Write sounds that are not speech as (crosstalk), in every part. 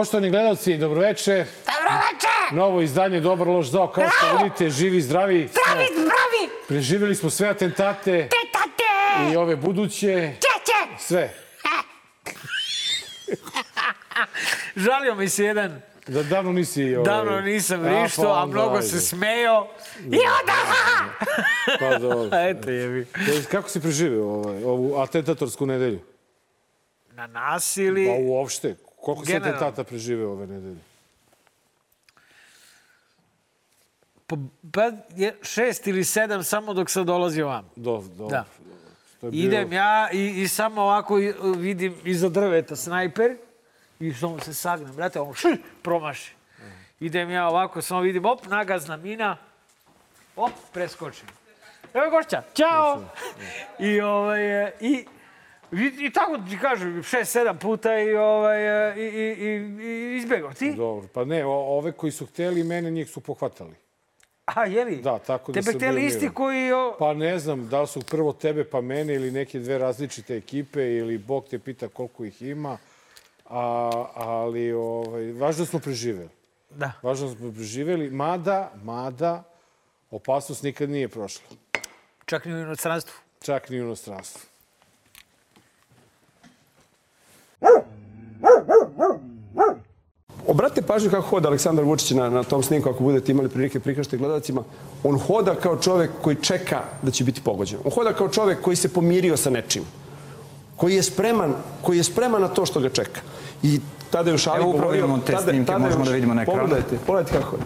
Poštovani gledalci, dobroveče. Dobroveče! Novo izdanje Dobar loš zao. Kao što Bravo! vidite, živi, zdravi. Zdravi, zdravi! Preživjeli smo sve atentate Tetate! i ove buduće. Čeče! Sve. (laughs) Žalio mi se jedan, Da davno nisi... Ovaj... davno nisam A, vrištao, a onda, mnogo ajde. se smejao. I onda! Pa dobro. (laughs) Eto je mi. E, Kako si preživio ovaj, ovu atentatorsku nedelju? Na nas ili... Pa uopšte. Koliko Generalno. atentata preživio ove nedelje? Pa, pa je šest ili sedam samo dok sam dolazio vam. Do, do, Da. Bio- Idem ja i, i samo ovako vidim iza drveta snajper i samo se sagnem. Brate, on šl, promaši. Idem ja ovako, samo vidim, op, nagazna mina, op, preskočim. Evo gošća, čao! I, ovaj, i, i, i tako ti kažem, šest, sedam puta i, ovaj, e, i, i, i, izbegao. Ti? Dobro. Pa ne, ove koji su hteli mene, njih su pohvatali. A, jeli? Da, tako da Tebe sam hteli bio isti koji... O... Pa ne znam, da li su prvo tebe pa mene ili neke dve različite ekipe ili Bog te pita koliko ih ima. A, ali ovaj, važno smo preživeli. Da. Važno smo preživeli, mada, mada, opasnost nikad nije prošla. Čak ni u inostranstvu. Čak ni u inostranstvu. Obratite pažnju kako hoda Aleksandar Vučić na, na tom snimku, ako budete imali prilike prikažete gledalcima. On hoda kao čovek koji čeka da će biti pogođen. On hoda kao čovek koji se pomirio sa nečim. Koji je spreman, koji je spreman na to što ga čeka. I tada je u šali Evo upravo imamo te snimke, možemo da vidimo na ekranu. Pogledajte, pogledajte kako je.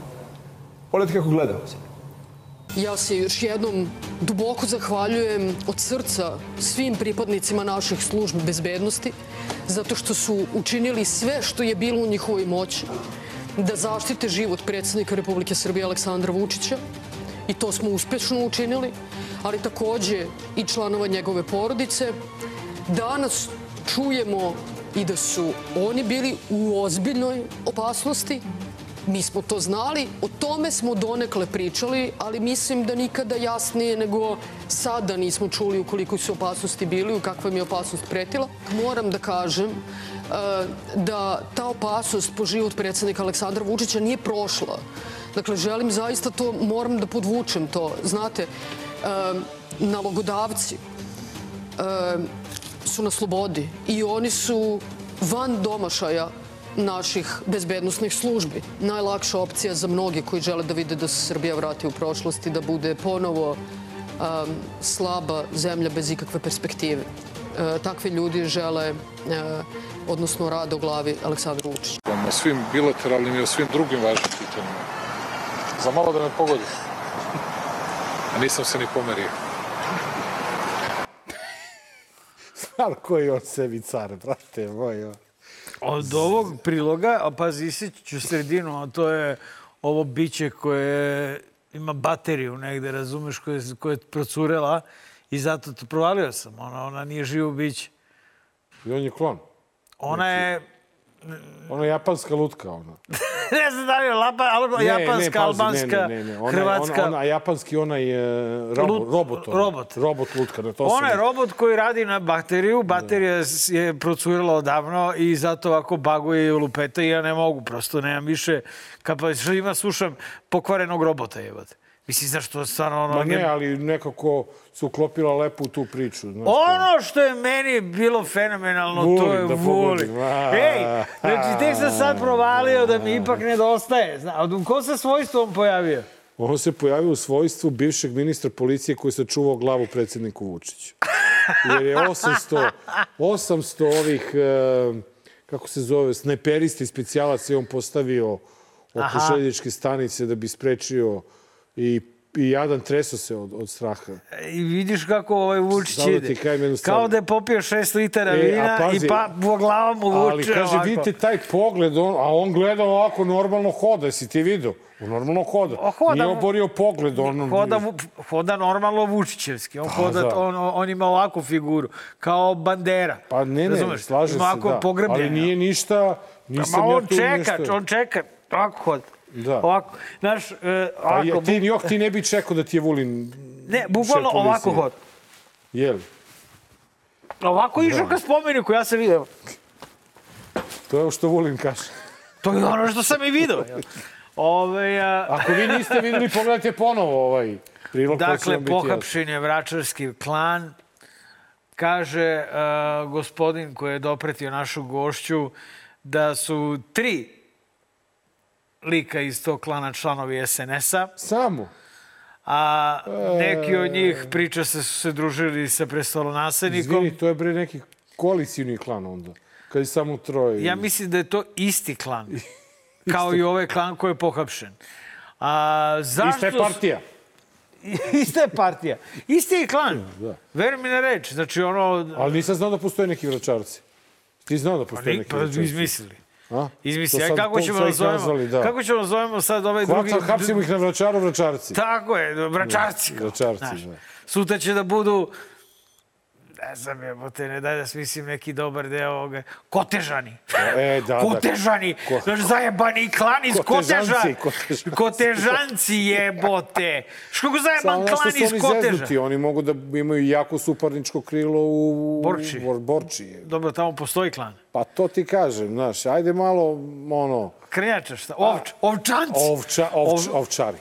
Pogledajte kako gleda. Ja se još jednom duboko zahvaljujem od srca svim pripadnicima naših službi bezbednosti zato što su učinili sve što je bilo u njihovoj moći da zaštite život predsjednika Republike Srbije Aleksandra Vučića i to smo uspešno učinili, ali takođe i članova njegove porodice. Danas čujemo i da su oni bili u ozbiljnoj opasnosti, Mi smo to znali, o tome smo donekle pričali, ali mislim da nikada jasnije nego sada nismo čuli u koliko su opasnosti bili, u kakva im je opasnost pretila. Moram da kažem e, da ta opasnost po život predsjednika Aleksandra Vučića nije prošla. Dakle, želim zaista to, moram da podvučem to. Znate, e, nalogodavci e, su na slobodi i oni su van domašaja naših bezbednostnih službi. Najlakša opcija za mnoge koji žele da vide da se Srbija vrati u prošlost i da bude ponovo um, slaba zemlja bez ikakve perspektive. E, takvi ljudi žele, e, odnosno rade u glavi Aleksandra Vučića. o svim bilateralnim i o svim drugim važnim pitanjima. Za malo da me pogodi. A nisam se ni pomerio. Stvarno koji on sebi car, brate moj. Od ovog priloga, a pazi, isići ću sredinu, a to je ovo biće koje ima bateriju negde, razumeš, koje, koje je procurela i zato to provalio sam. Ona, ona nije živo biće. I on je klon. Ona je, Ona je japanska lutka, ona. (laughs) (laughs) ne znam da li je lapa, ali, japanska, pazi, albanska, ne, ne, ne. Ona, je- hrvatska. Ona, ona, a japanski onaj e, robo, Lut- robot. ona. robot. Robot lutka. Na to Ona je robot koji radi na bateriju. Baterija s- je procurila odavno i zato ovako baguje i lupeta i ja ne mogu. Prosto nemam više kapaciteta. Ima, slušam pokvarenog robota, jebate. Mislim, znaš, to stvarno ono... Ma ne, ali nekako se uklopila lepo u tu priču. Znaš, Ono što je meni bilo fenomenalno, to Vulin, je da Vuli. pogodim. A. Ej, znači tek sam sad provalio da mi ipak (laughs) nedostaje. Zna, ko se svojstvom pojavio? On se pojavio u svojstvu bivšeg ministra policije koji se čuvao glavu predsjedniku Vučiću. Jer je 800, 800 ovih, e, kako se zove, snajperista i specijalaca je on postavio oko željezničke stanice da bi sprečio i i jadan treso se od, od straha. I vidiš kako ovaj Vučić da ide. Kao da je popio šest litara E, vina pazi, i pa po glavu mu vuče Ali kaže, ovako. vidite taj pogled, on, a on gleda ovako, normalno hoda, jesi ti vidio? On normalno hoda. A hoda Nije oborio pogled. On, Hoda, hoda normalno Vučićevski. On, hoda, da. on, on ima ovakvu figuru. Kao bandera. Pa ne, ne, Razumeš? slažem Ima se, da. pogrebljeno. Ali nije ništa, nisam Ma ja on tu čeka, nešto... on čeka. Ovako hoda. Da. Ovako, znaš, e, Pa ovako, je, ti, jok, ti ne bi čekao da ti je Vulin ne, bukvalno ovako hoda. Jel? Ovako Da. išao ka spomeniku, ja sam vidio. To je što Vulin kaže. To je ono što sam i vidio. jel? Ove, a, Ako vi niste videli, pogledajte ponovo ovaj prilog. pa dakle, pohapšen je vračarski klan. Kaže uh, gospodin koji je dopretio našu gošću da su tri lika iz tog klana članovi SNS-a, Samo. a neki od njih priča se su se družili sa prestolonaslednikom. Izvini, to je bre neki koalicijni klan onda. Kad je samo troje. Ja mislim da je to isti klan. (laughs) Kao i ovaj klan koji je pohapšen. A, zašto... Ista je partija. (laughs) Ista je partija. Isti je klan. Da. Veruj mi na reč. Znači, ono... Ali nisam znao da postoje neki vračarci. Ti znao da Pa, postoje ni, neki pa vračarci? izmislili. A? Izmislili. To Aj, kako ćemo sad da nazvali, da. Kako ćemo da zovemo sad ovaj drugi... Hvaca, hapsimo ih na vračaru, vračarci. Tako je, vračarci. kao, vračarci, da. Sutra će da budu ne znam, jebote, ne daj da smislim neki dobar deo ovoga. Kotežani. E, da, da. Kotežani. Ko- Znaš, zajebani klan iz Koteža. Kotežanci. Kotežanci jebote. Što ko Samo zajeban klan iz Koteža? zeznuti. Oni mogu da imaju jako suparničko krilo u... Borči. u Borči. Dobro, tamo postoji klan. Pa to ti kažem, znaš, ajde malo, ono, Krnjača, šta? Ovč, ovčanci. ovča, ovč, Ov- ovčari.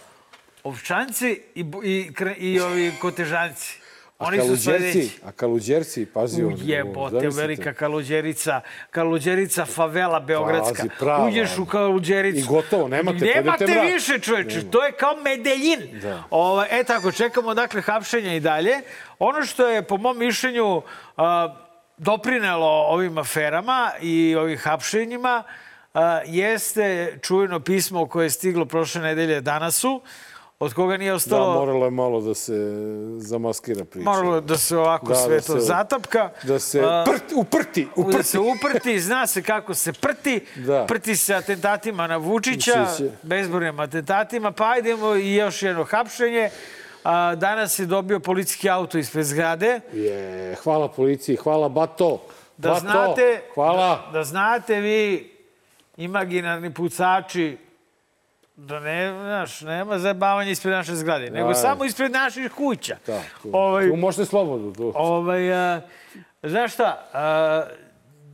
Ovčanci i, i, kr- i ovi kotežanci. Oni su sledeći. a kaluđerci, pazi on. Jebote, velika kaluđerica, kaluđerica favela beogradska. Pazi, prava, Uđeš u kaluđericu. I gotovo, nemate, Nemate više, čoveče. To je kao Medeljin. Da. Ovo, e tako, čekamo dakle hapšenja i dalje. Ono što je, po mom mišljenju, a, doprinelo ovim aferama i ovim hapšenjima a, jeste čujeno pismo koje je stiglo prošle nedelje danasu, od koga nije Da, ostalo... moralo je malo da se zamaskira priča. Moralo je da se ovako Da, sve da to se- zatapka. Da se prt, uprti, da uprti. se uprti, zna se kako se prti. Da. Prti se atentatima na Vučića, Vučića. bezbrojnim atentatima, pa ajdemo i još jedno hapšenje. A, danas je dobio policijski auto ispred zgrade. Je, hvala policiji, hvala Bato. Da Bato, znate, Hvala. Da, da znate vi, imaginarni pucači, da ne, znaš, nema zajebavanja ispred naše zgrade, nego Da. samo ispred naših kuća. Da, tu, Ovaj, tu možete slobodno. Tu. Ovaj, a, znaš šta, a,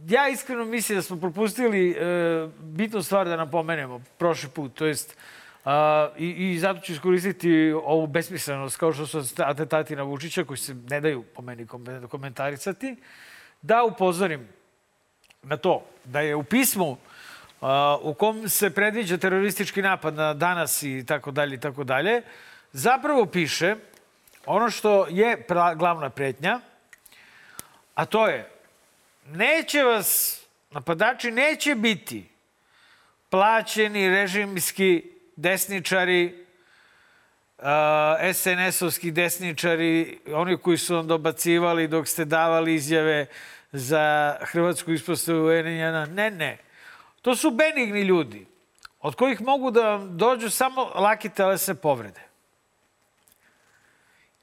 ja iskreno mislim da smo propustili e, bitnu stvar da napomenemo prošli put, to jest a, i, i zato ću iskoristiti ovu besmislenost kao što su atentati na Vučića koji se ne daju po meni kom- komentarisati, da upozorim na to da je u pismu a, u kom se predviđa teroristički napad na danas i tako dalje i tako dalje, zapravo piše ono što je glavna pretnja, a to je neće vas, napadači neće biti plaćeni režimski desničari, SNS-ovski desničari, oni koji su vam dobacivali dok ste davali izjave za Hrvatsku ispostavu UN-a. Ne, ne. To su benigni ljudi, od kojih mogu da dođu samo laki telesne povrede.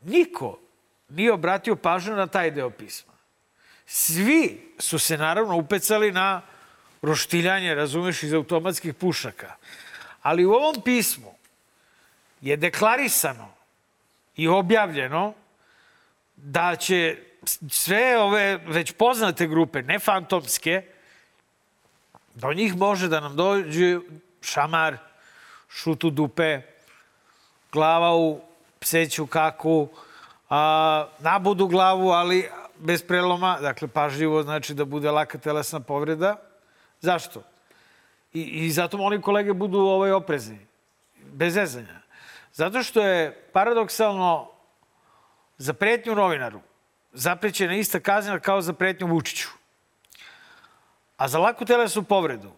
Niko nije obratio pažnju na taj deo pisma. Svi su se naravno upecali na roštiljanje, razumeš, iz automatskih pušaka. Ali u ovom pismu je deklarisano i objavljeno da će sve ove već poznate grupe, ne fantomske, do njih može da nam dođe šamar, šutu dupe, glava u pseću kaku, a, nabudu glavu, ali bez preloma, dakle pažljivo, znači da bude laka telesna povreda. Zašto? I, i zato molim kolege budu ovaj oprezni, bez zezanja. Zato što je paradoksalno za pretnju novinaru zaprećena ista kazna kao za pretnju Vučiću. A za laku telesnu povredu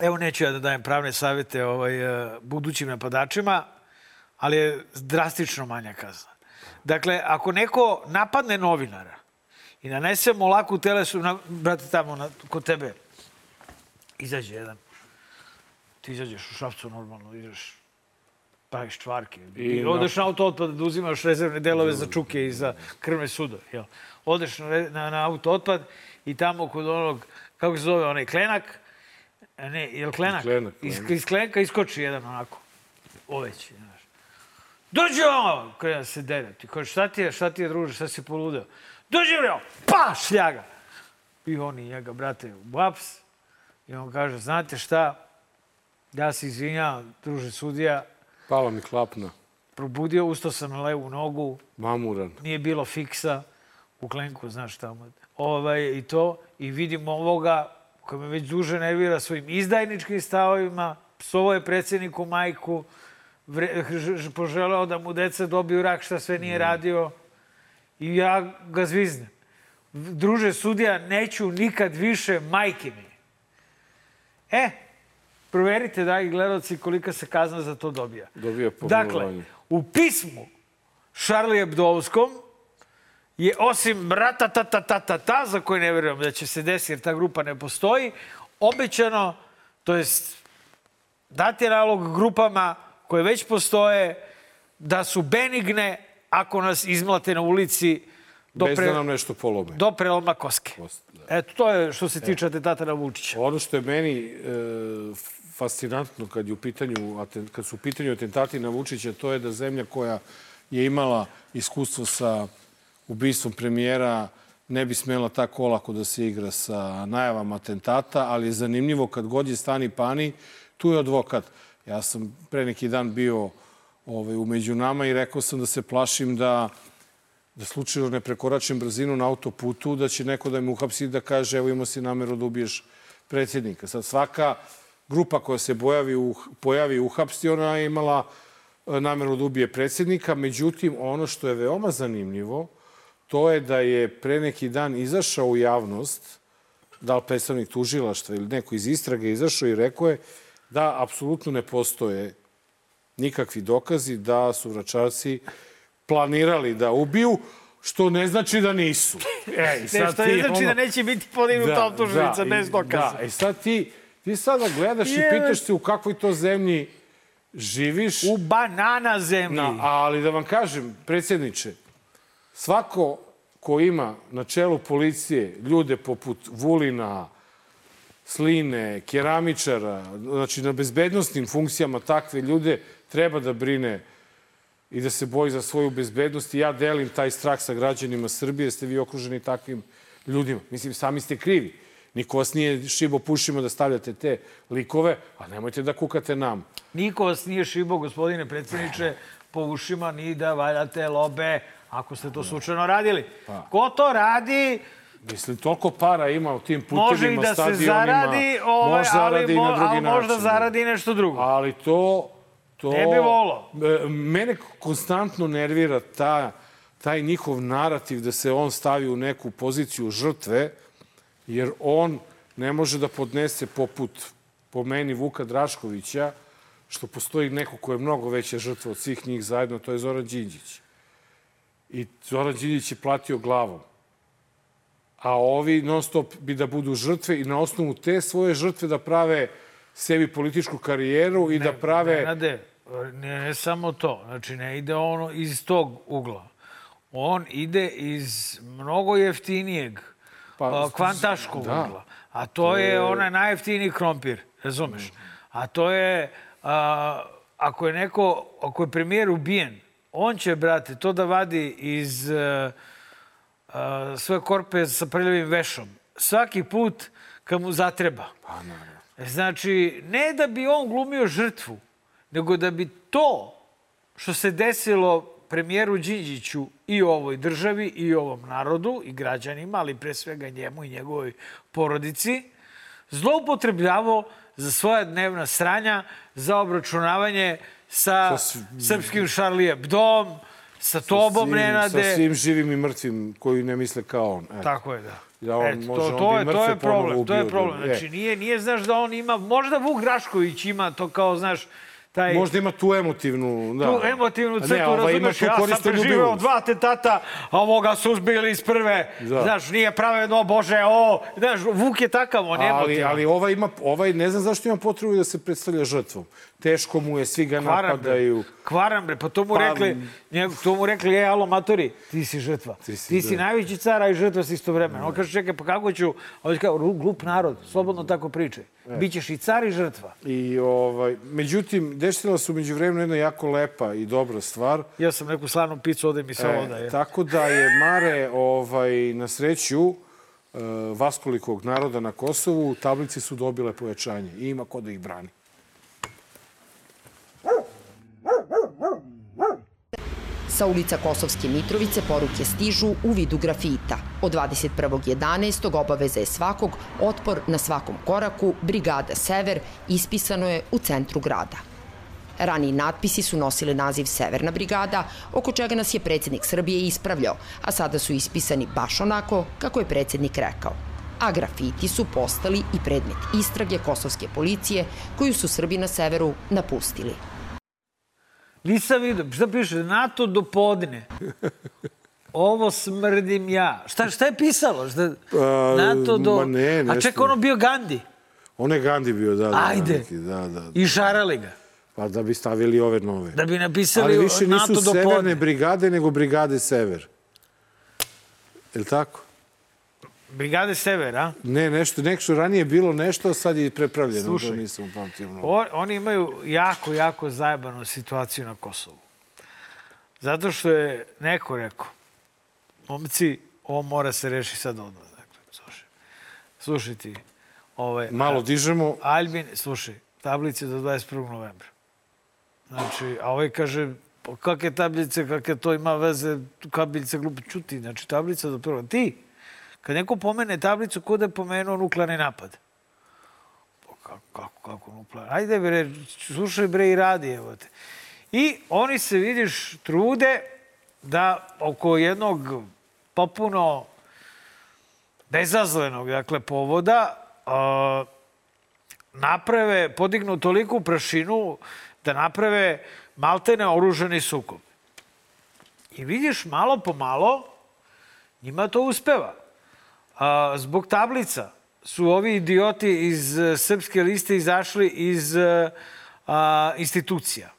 Evo neću ja da dajem pravne savete ovaj, eh, budućim napadačima, ali je drastično manja kazna. Dakle, ako neko napadne novinara i nanese mu laku telesu, na, brate, tamo na, kod tebe, izađe jedan. Ti izađeš u šapcu normalno, ideš, praviš čvarke. I, I odeš na auto otpad da uzimaš rezervne delove za čuke i za krvne sudo. Jel? Odeš na, na, na auto otpad i tamo kod onog, kako se zove, onaj klenak, ne, je li klenak? Klenak, Iz, iz klenka iskoči jedan onako, oveći, znaš. Dođi on! Kada se dere. Ti kažeš, šta ti je, šta ti je, druže, šta si poludeo? Dođi bre, on! pa, šljaga. I oni njega, brate, u aps. I on kaže, znate šta, ja se izvinjam, druže sudija, Pala mi klapna. probudio, ustao sam na levu nogu, Mamuran. nije bilo fiksa u klenku, znaš tamo. Ovaj, I to, i vidim ovoga koji me već duže nervira svojim izdajničkim stavovima, psovo je predsjedniku majku, vre, ž, ž, poželeo da mu deca dobiju rak, šta sve nije radio. I ja ga zviznem. Druže sudija, neću nikad više majke mi. E, proverite, dragi gledalci, kolika se kazna za to dobija. Dobija Dakle, pomilovanje. u pismu Šarli Ebdovskom je osim rata ta ta ta ta ta za koje ne verujem da će se desiti jer ta grupa ne postoji, obećano, to jest dati nalog grupama koje već postoje da su benigne ako nas izmlate na ulici do, Bez pre, da nam nešto polome. do preloma koske. Eto, to je što se tiče atentata na Vučića. Ono što je meni e, fascinantno kad, je u pitanju, kad su u pitanju atentati na Vučića, to je da zemlja koja je imala iskustvo sa ubistvom premijera ne bi smela tako olako da se igra sa najavama atentata, ali je zanimljivo kad god je stani pani, tu je advokat. Ja sam pre neki dan bio ovaj, umeđu nama i rekao sam da se plašim da da slučajno ne prekoračim brzinu na autoputu, da će neko da me uhapsi da kaže evo imao si nameru da ubiješ predsjednika. Sad svaka grupa koja se pojavi, u, pojavi uhapsti, ona je imala e, nameru da ubije predsjednika. Međutim, ono što je veoma zanimljivo, to je da je pre neki dan izašao u javnost, da li predstavnik tužilaštva ili neko iz istrage izašao i rekao je da apsolutno ne postoje nikakvi dokazi da su vračarci planirali da ubiju, što ne znači da nisu. E, i Ne, sad što ti ne znači ono- da neće biti podignuta optužnica i- bez dokaza. Da, i sad ti, ti sada gledaš i pitaš se u kakvoj to zemlji živiš. U banana zemlji. Na, ali da vam kažem, predsjedniče, svako ko ima na čelu policije ljude poput Vulina, Sline, keramičara, znači na bezbednostnim funkcijama takve ljude treba da brine i da se boji za svoju bezbednost. I ja delim taj strah sa građanima Srbije, ste vi okruženi takvim ljudima. Mislim, sami ste krivi. Niko vas nije šibo pušima da stavljate te likove, a nemojte da kukate nam. Niko vas nije šibo, gospodine predsjedniče, po ušima ni da valjate lobe, ako ste to slučajno radili. Pa. Ko to radi, Mislim, toliko para ima u tim putevima, može i da se stadionima. zaradi, ovaj, može ali, zaradi i mo, na drugi ali možda način. zaradi i nešto drugo. Ali to... to Ne bi volao. E, Mene konstantno nervira ta, taj njihov narativ da se on stavi u neku poziciju žrtve, jer on ne može da podnese poput, po meni, Vuka Draškovića, što postoji neko ko je mnogo veća žrtva od svih njih zajedno, to je Zoran Đinđić. I Zoran Đinđić je platio glavom. A ovi non stop bi da budu žrtve i na osnovu te svoje žrtve da prave sebi političku karijeru i da prave... Nenade, ne, ne samo to. Znači, ne ide ono iz tog ugla. On ide iz mnogo jeftinijeg, Pa, pa, kvantaškog da. ugla. A to, je, onaj najjeftiniji krompir, razumeš? A to je, a, ako je neko, ako je premijer ubijen, on će, brate, to da vadi iz a, a, svoje korpe sa prljavim vešom. Svaki put kad mu zatreba. Pa, naravno. Znači, ne da bi on glumio žrtvu, nego da bi to što se desilo premijeru Đinđiću i ovoj državi i ovom narodu i građanima, ali pre svega njemu i njegovoj porodici, zloupotrebljavao za svoja dnevna sranja, za obračunavanje sa, Sa srpskim Charlie Hebdom, sa tobom, svim, Nenade. Sa svim živim i mrtvim koji ne misle kao on. Eto. Tako je, da. Da on Eto, može, to, to, je, to je problem, to je problem. da- Znači, e. nije, nije, znaš da on ima, možda Vuk Drašković ima to kao, znaš, taj... Možda ima tu emotivnu... Da. tu emotivnu crtu, ne, ovaj razumeš, ja sam preživeo dva atentata, a ovoga su uzbili iz prve, Da. znaš, nije pravedno, bože, o, znaš, Vuk je takav, on je Ali, emotivan. ali ovaj, ima, ovaj ne znam zašto ima potrebu da se predstavlja žrtvom. Teško mu je, svi ga Kvaran, bre. napadaju. Kvaran, bre, pa to mu Pa- rekli, to mu rekli, je, alo, matori, ti si žrtva. Ti Ti si, si, da. najveći car, a i žrtva si istovremeno. On kaže, čekaj, pa kako ću, on kaže, glup narod, slobodno tako pričaj. E. Bićeš i car i žrtva. I, ovaj, međutim, desila se umeđu vremenu jedna jako lepa i dobra stvar. Ja sam neku slanu picu, ode mi se E, ovo da je. Tako da je Mare ovaj, na sreću vaskolikog naroda na Kosovu, tablice su dobile pojačanje i ima ko da ih brani. Sa ulica Kosovske Mitrovice poruke stižu u vidu grafita. Od 21.11. obaveza je svakog otpor na svakom koraku, Brigada Sever ispisano je u centru grada. Raniji natpisi su nosili naziv Severna brigada, oko čega nas je predsednik Srbije ispravljao, a sada su ispisani baš onako kako je predsednik rekao. A grafiti su postali i predmet istrage kosovske policije koju su Srbi na severu napustili. Nisam vidio. Šta piše? NATO do podne. Ovo smrdim ja. Šta, šta je pisalo? Šta, NATO do... ma ne, A nešto. čekaj, ono bio Gandhi. On je Gandhi bio, da. da Ajde. neki, Da, da, da. I šarali ga. Pa da bi stavili ove nove. Da bi napisali Ali više NATO nisu do severne podne. brigade, nego brigade sever. Je li tako? Brigade Sever, a? Ne, nešto, nešto ranije je bilo nešto, sad je prepravljeno. Slušaj. To nisam upamtio mnogo. O, oni imaju jako, jako zajebanu situaciju na Kosovu. Zato što je neko rekao, momci, ovo mora se reši sad odmah. Dakle, slušaj, slušaj ti, ovaj, Malo dižemo, Albin, slušaj, tablice do 21. novembra. Znači, a ovaj kaže, pa kakve tablice, kakve to ima veze, tablice glupo čuti. Znači, tablica do prvo. Ti, kad neko pomene tablicu, ko da je pomenuo nuklearni napad? Pa kako, kako, kako nuklearni? Ajde bre, slušaj bre i radi, evo te. I oni se, vidiš, trude da oko jednog popuno bezazlenog, dakle, povoda, a, naprave, podignu toliku prašinu da naprave maltene oružani sukob. I vidiš, malo po malo, njima to uspeva. Zbog tablica su ovi idioti iz e, srpske liste izašli iz e, a, institucija.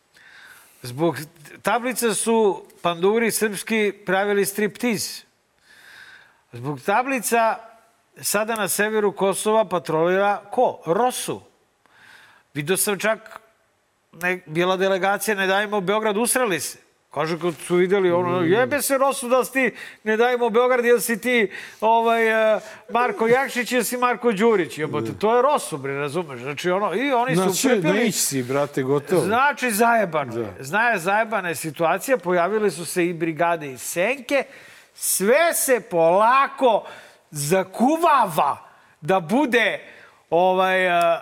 Zbog tablica su panduri srpski pravili striptiz. Zbog tablica sada na severu Kosova patrolira ko? Rosu. Vidio sam čak, ne, bila delegacija Ne dajemo Beograd, usrali se. Kaže, kad su videli ono, jebe se Rosu da si ti Ne dajemo Beograd, jel si ti ovaj, eh, Marko Jakšić, jel si Marko Đurić. Jebote, to je Rosu, bre, razumeš? Znači, ono, i oni su znači, prepili... ne ići si, brate, gotovo. Znači, zajebano je. Znaje, zajebana je situacija. Pojavile su se i brigade iz Senke. Sve se polako zakuvava da bude ovaj, a,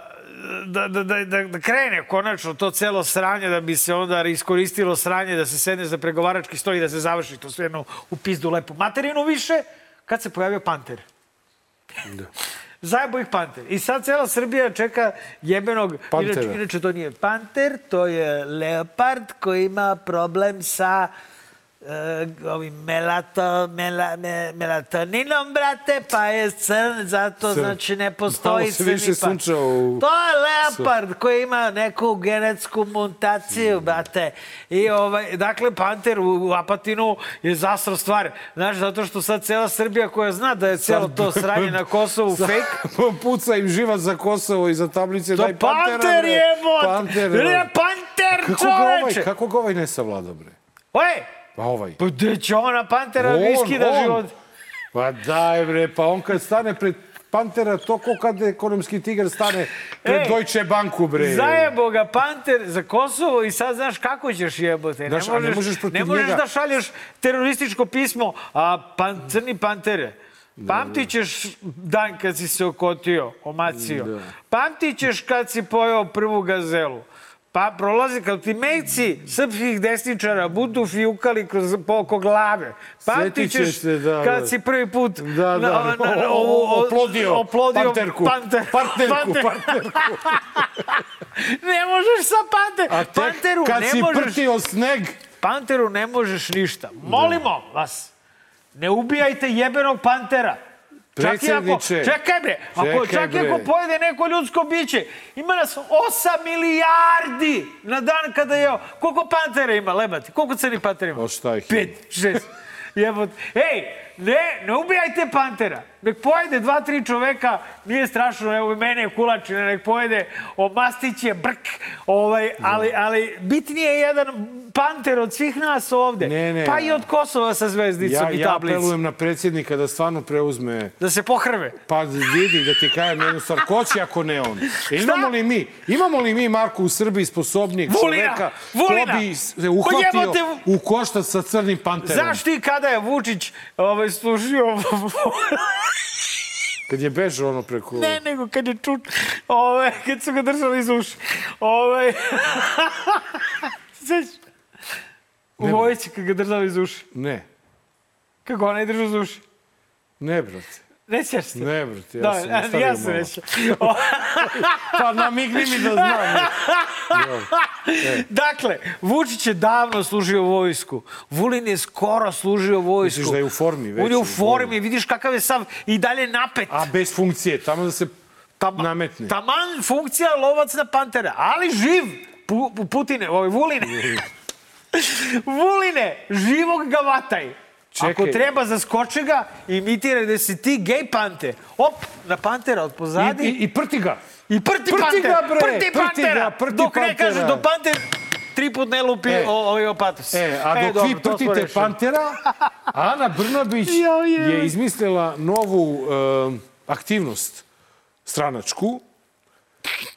da, da, da, da, da krene konačno to celo sranje, da bi se onda iskoristilo sranje, da se sedne za pregovarački stoj i da se završi to sve jedno u pizdu lepu materinu više, kad se pojavio Panter. (laughs) Zajebo ih Panter. I sad cela Srbija čeka jebenog... Pantera. Inače, inače to nije Panter, to je Leopard koji ima problem sa uh, ovim melato, mela, me, melatoninom, brate, pa je crn, zato Crn. znači ne postoji Malo se više sunčao u- To je leopard koji ima neku genetsku mutaciju, brate. I ovaj, dakle, panter u, u Apatinu je zasro stvar. Znaš, zato što sad cela Srbija koja zna da je celo to sranje na Kosovu (laughs) fake, (laughs) Puca im živac za Kosovo i za tablice. to daj Pantera, panter je, bot! Panter, Ne, panter, Kako ga ovaj, čoveče! kako ga ovaj ne savlada, bre? Oj, Pa ovaj. pa gde će ona pantera On, viski da on. život? Pa daj, bre, pa on kad stane pred Pantera, to ko kad ekonomski tigar stane pred Ej, Deutsche Banku, bre. Zajebo ga Panter za Kosovo i sad znaš kako ćeš jebote. A ne možeš protiv ne možeš njega- da šalješ terorističko pismo, a pan, crni Pantere. Pamtit ćeš dan kad si se okotio, omacio. Pamtit ćeš kad si pojao prvu gazelu. Pa prolazi, kad ti mejci srpskih desničara budu fijukali kroz, oko glave. Pamtit ćeš se, da, kad da. si prvi put Da, da, ovu- oplodio, oplodio panterku, panter, partnerku, panter. partnerku. (laughs) ne možeš sa panter. A tek Panteru kad ne si možeš... prtio sneg, Panteru ne možeš ništa. Molimo vas, ne ubijajte jebenog pantera. Čak i ako, čekaj bre, ako, Čekaj, čak i ako pojede neko ljudsko biće, ima nas 8 milijardi na dan kada je... Koliko pantera ima, lebati? Koliko crnih pantera ima? O, šta ih ima? Pet, šest. Jebot. Ej, ne, ne ubijajte pantera. Nek pojede dva, tri čoveka, nije strašno, evo mene kulačine, nek pojede o mastiće, brk, ovaj, ali, ali bitnije je jedan panter od svih nas ovde. Ne, ne. Pa i od Kosova sa zvezdicom Ja, i ja tablicom. apelujem na predsjednika da stvarno preuzme Da se pohrve. Pa vidi da ti kažem jednu stvar, ko će ako ne on? E, imamo li mi, imamo li mi Marko u Srbiji sposobnijeg Vulina! čoveka Vulina! ko bi se uhvatio u koštac sa crnim panterom? Znaš ti kada je Vučić ovaj, služio... Kad je bežao ono preko... ne, nego kad je čut... Ovaj, kad su ga držali iz uši. Ovaj... Sveći. U vojci kad ga držali iz uši. Ne, Kako onaj držao iz uši? ne, brate. Nećeš se? Ne, brate, ja Da, sam ja, ja malo. neću. Pa namigni mi da znam. dakle, Vučić je davno služio vojsku. Vulin je skoro služio vojsku. Misliš da je u formi već? On je u u formi, vidiš kakav je sav i dalje napet. A bez funkcije, tamo da se Tama- nametne. Taman funkcija lovac na pantera, ali živ. Pu- Putine, ovaj, Vuline. Vuline, živog ga vataj. Čekaj. Ako treba, zaskoči ga, imitiraj da si ti gej pante. Op, na pantera od pozadi. I, i, I prti ga. I prti, Prti panter, ga, bre, prti prti pantera. ga, prti Dok ne pantera. kaže do panter, tri put ne lupi E. o, ovaj opatos. E, a dok dobro, vi prtite. Pantera, Ana Brnabić (laughs) Jao, jao. je izmislila novu e, aktivnost stranačku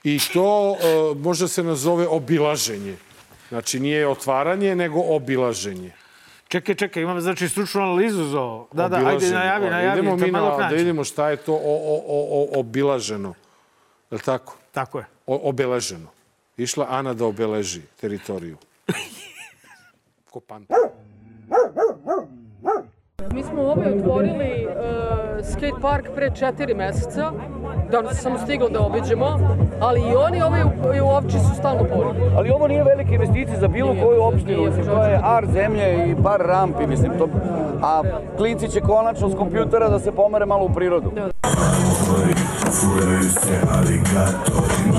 i to e, može se nazove obilaženje. Znači, nije otvaranje, nego obilaženje. Čekaj, čekaj, imam znači stručnu analizu za ovo. Da, da, ajde, najavi, najavi. Idemo mi na, da vidimo šta je to o, o, o, o, obilaženo. Je li tako? Tako je. O, obeleženo. Išla Ana da obeleži teritoriju. (laughs) Ko. Mi smo ovaj otvorili uh, skate park pre četiri meseca. Danas sam stigla da obiđemo, ali i oni ovaj u, i u Ovči su stalno puni. Ali ovo nije velike investicije za bilo koju opštinu, Nije, mislim, to je art zemlje i par rampi, mislim, to, a klinci će konačno s kompjutera da se pomere malo u prirodu.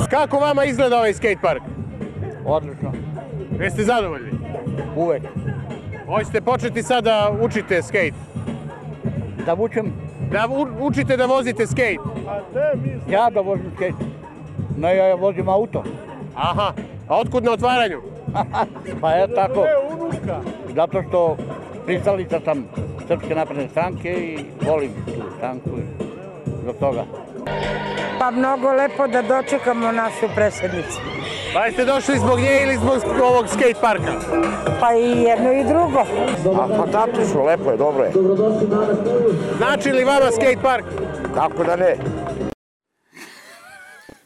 Kako vama izgleda ovaj skate park? Odlično, Jeste zadovoljni? uvek. Hoćete početi sad da učite skate? Da vučem, Da učite da vozite skate? ja da vozim skate. Ne, ja vozim auto. Aha. A otkud na otvaranju? (laughs) Pa je tako, zato što pristalica sam Srpske napredne stranke i volim tu stranku i zbog toga. Pa mnogo lepo da dočekamo našu predsjednicu. Pa jeste došli zbog nje ili zbog ovog skate parka? Pa i jedno i drugo. A fantastično, lepo je, dobro je. Znači li vama skate park? Kako da ne?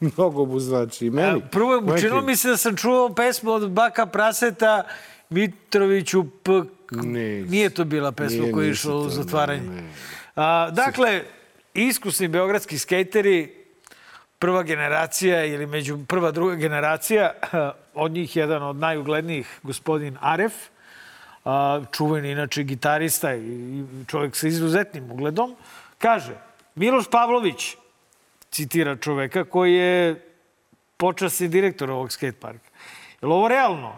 (laughs) Mnogo mu znači. I Meni. Prvo, Meni učinilo mi se da sam čuo pesmu od Baka Praseta Mitroviću P. Nis. Nije to bila pesma Nije, koja je išla u zatvaranje. ne, ne. A, dakle, iskusni beogradski skejteri, prva generacija ili među prva, druga generacija, od njih jedan od najuglednijih, gospodin Aref, a, čuveni inače gitarista i čovjek sa izuzetnim ugledom, kaže, Miloš Pavlović, citira čoveka koji je počasni direktor ovog skate parka. Je li ovo realno?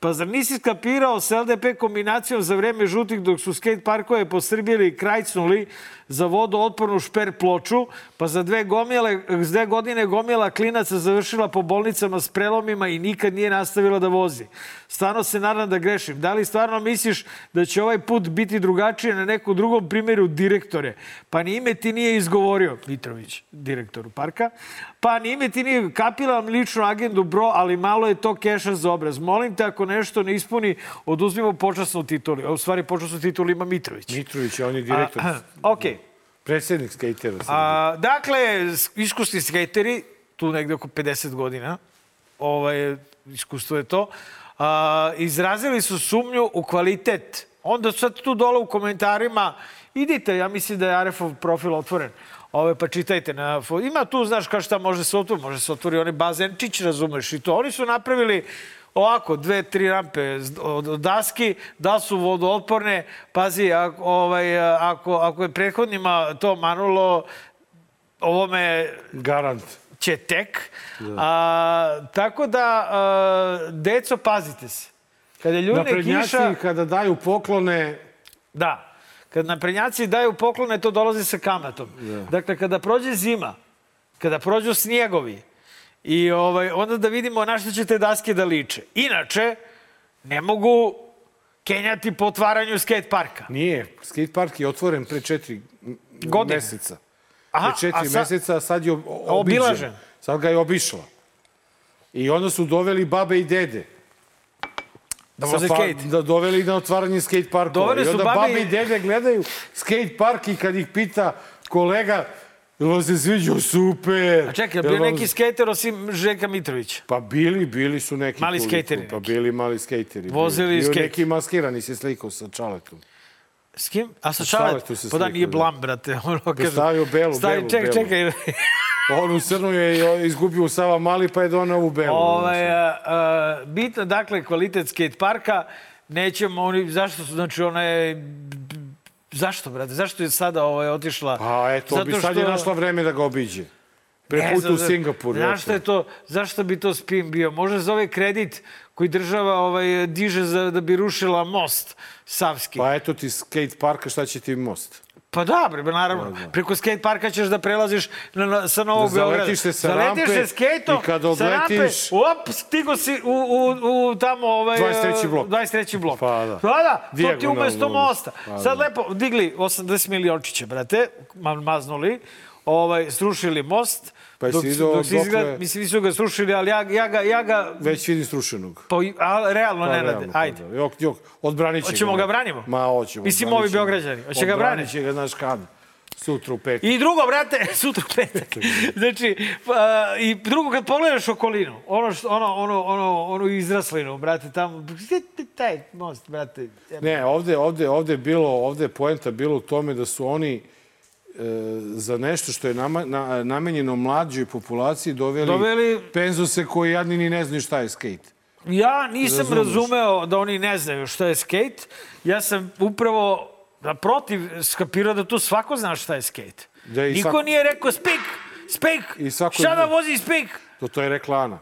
Pa zar nisi skapirao s LDP kombinacijom za vreme žutih dok su skate parkove po Srbiji krajcnuli za vodootpornu šper ploču, pa za dve, gomile, dve godine gomila klinaca završila po bolnicama s prelomima i nikad nije nastavila da vozi. Stvarno se nadam da grešim. Da li stvarno misliš da će ovaj put biti drugačije na nekom drugom primjeru direktore? Pa ni ime ti nije izgovorio, Mitrović, direktoru parka, pa ni ime ti nije kapilam ličnu agendu, bro, ali malo je to keša za obraz. Molim te, ako nešto ne ispuni, oduzmimo počasnu titulu. U stvari, počasnu titulu ima Mitrović. Mitrović, on je direktor. A, Okej. Predsjednik skejtera. A, dakle, iskusni skejteri, tu negde oko 50 godina, ovaj, iskustvo je to, a, izrazili su sumnju u kvalitet. Onda sad tu dole u komentarima, idite, ja mislim da je Arefov profil otvoren. Ove, pa čitajte. Na, ima tu, znaš, kao šta može se otvori. Može se otvori onaj bazenčić, razumeš, i to. Oni su napravili ovako, dve, tri rampe od daski, da su vodootporne. Pazi, ako, ovaj, ako, ako je prethodnima to manulo, ovome Garant. će tek. A, tako da, a, deco, pazite se. Kada Naprednjaci kiša... kada daju poklone, Da. Kad naprednjaci daju poklone, to dolazi sa kamatom. Dakle, kada prođe zima, kada prođu snjegovi, i ovaj, onda da vidimo na što će te daske da liče. Inače, ne mogu kenjati po otvaranju skate parka. Nije, skate park je otvoren pre četiri Godine. meseca. Aha, pre četiri a sa- meseca, sad je ob- obiđen. Obilažen. Sad ga je obišla. I onda su doveli babe i dede. Da voze skate. Da doveli na otvaranje skate parkova. Doveli I su onda babe babe i- i dede gledaju skate park i kad ih pita kolega, jel vam se sviđao super? A čekaj, bio vam- neki skater osim Željka Mitrovića? Pa bili, bili su neki. Mali koliko, skejteri Pa neki. bili mali skejteri. Vozili bili. Bio skejt. neki maskirani se slikao sa čaletom. S kim? A sa Sa Čalet? Čaletom Pa da, nije da. blam, brate. Ono, kaže, stavio belu, stavi, belu, čekaj, belu. čekaj. On u crnu je izgubio u Sava Mali, pa je donao ovu belu. Ovaj, bitno, dakle, kvalitet skate parka. Nećemo oni, zašto su, znači, ona je... Zašto, brate? Zašto je sada ovaj, otišla? Pa eto, bi sad je našla vreme da ga obiđe. Pre Ne puta u Singapur. Zašto je to, zašto bi to spin bio? Možda za ovaj kredit koji država ovaj, diže za, da bi rušila most Savski. Pa eto ti skate parka, šta će ti most? Pa da, bre, naravno. Preko skate parka ćeš da prelaziš na, na, sa Novog Da Beograda. zaletiš se sa Zaletiš rampe se skejtom, i kad sa rampe, op, stigo si u, u, u tamo... Ovaj, 23. blok. 23. blok. Pa da. Pa da, to ti umesto mosta. Pa Sad da. lepo, digli 80 miliončića, brate, ma- maznuli, ovaj, srušili most. Pa dok, vidio dok se izgleda, dokle- mislim, nisu ga srušili, ali ja, ja ga, ja ga Već vidim strušenog. pa, a, realno Pa, ne rade. pa Ajde. da. Jok, jok, odbranit će Hoćemo ga branimo? Ma, hoćemo. Mislim, odbranit ovi. Beograđani. Hoće ga Odbranit braniti? će ga, znaš kad? Sutra u pet. I drugo, brate, (laughs) sutra u petak. Znači, pa, i drugo, kad pogledaš okolinu, ono, što, ono, ono, ono, ono izraslinu, brate, tamo, taj most, brate. Ne, ovde, ovde, ovde je bilo, ovde je poenta bilo u tome da su oni za nešto što je nama, na, namenjeno mlađoj populaciji doveli, Doveli- penzose koji jadni ni ne znaju šta je skate. Ja nisam Razumeš. razumeo da oni ne znaju šta je skate. Ja sam upravo naprotiv skapirao da tu svako zna šta je skate. Da Niko svako- nije rekao I svako- šta da vozi speak? To, to je reklana.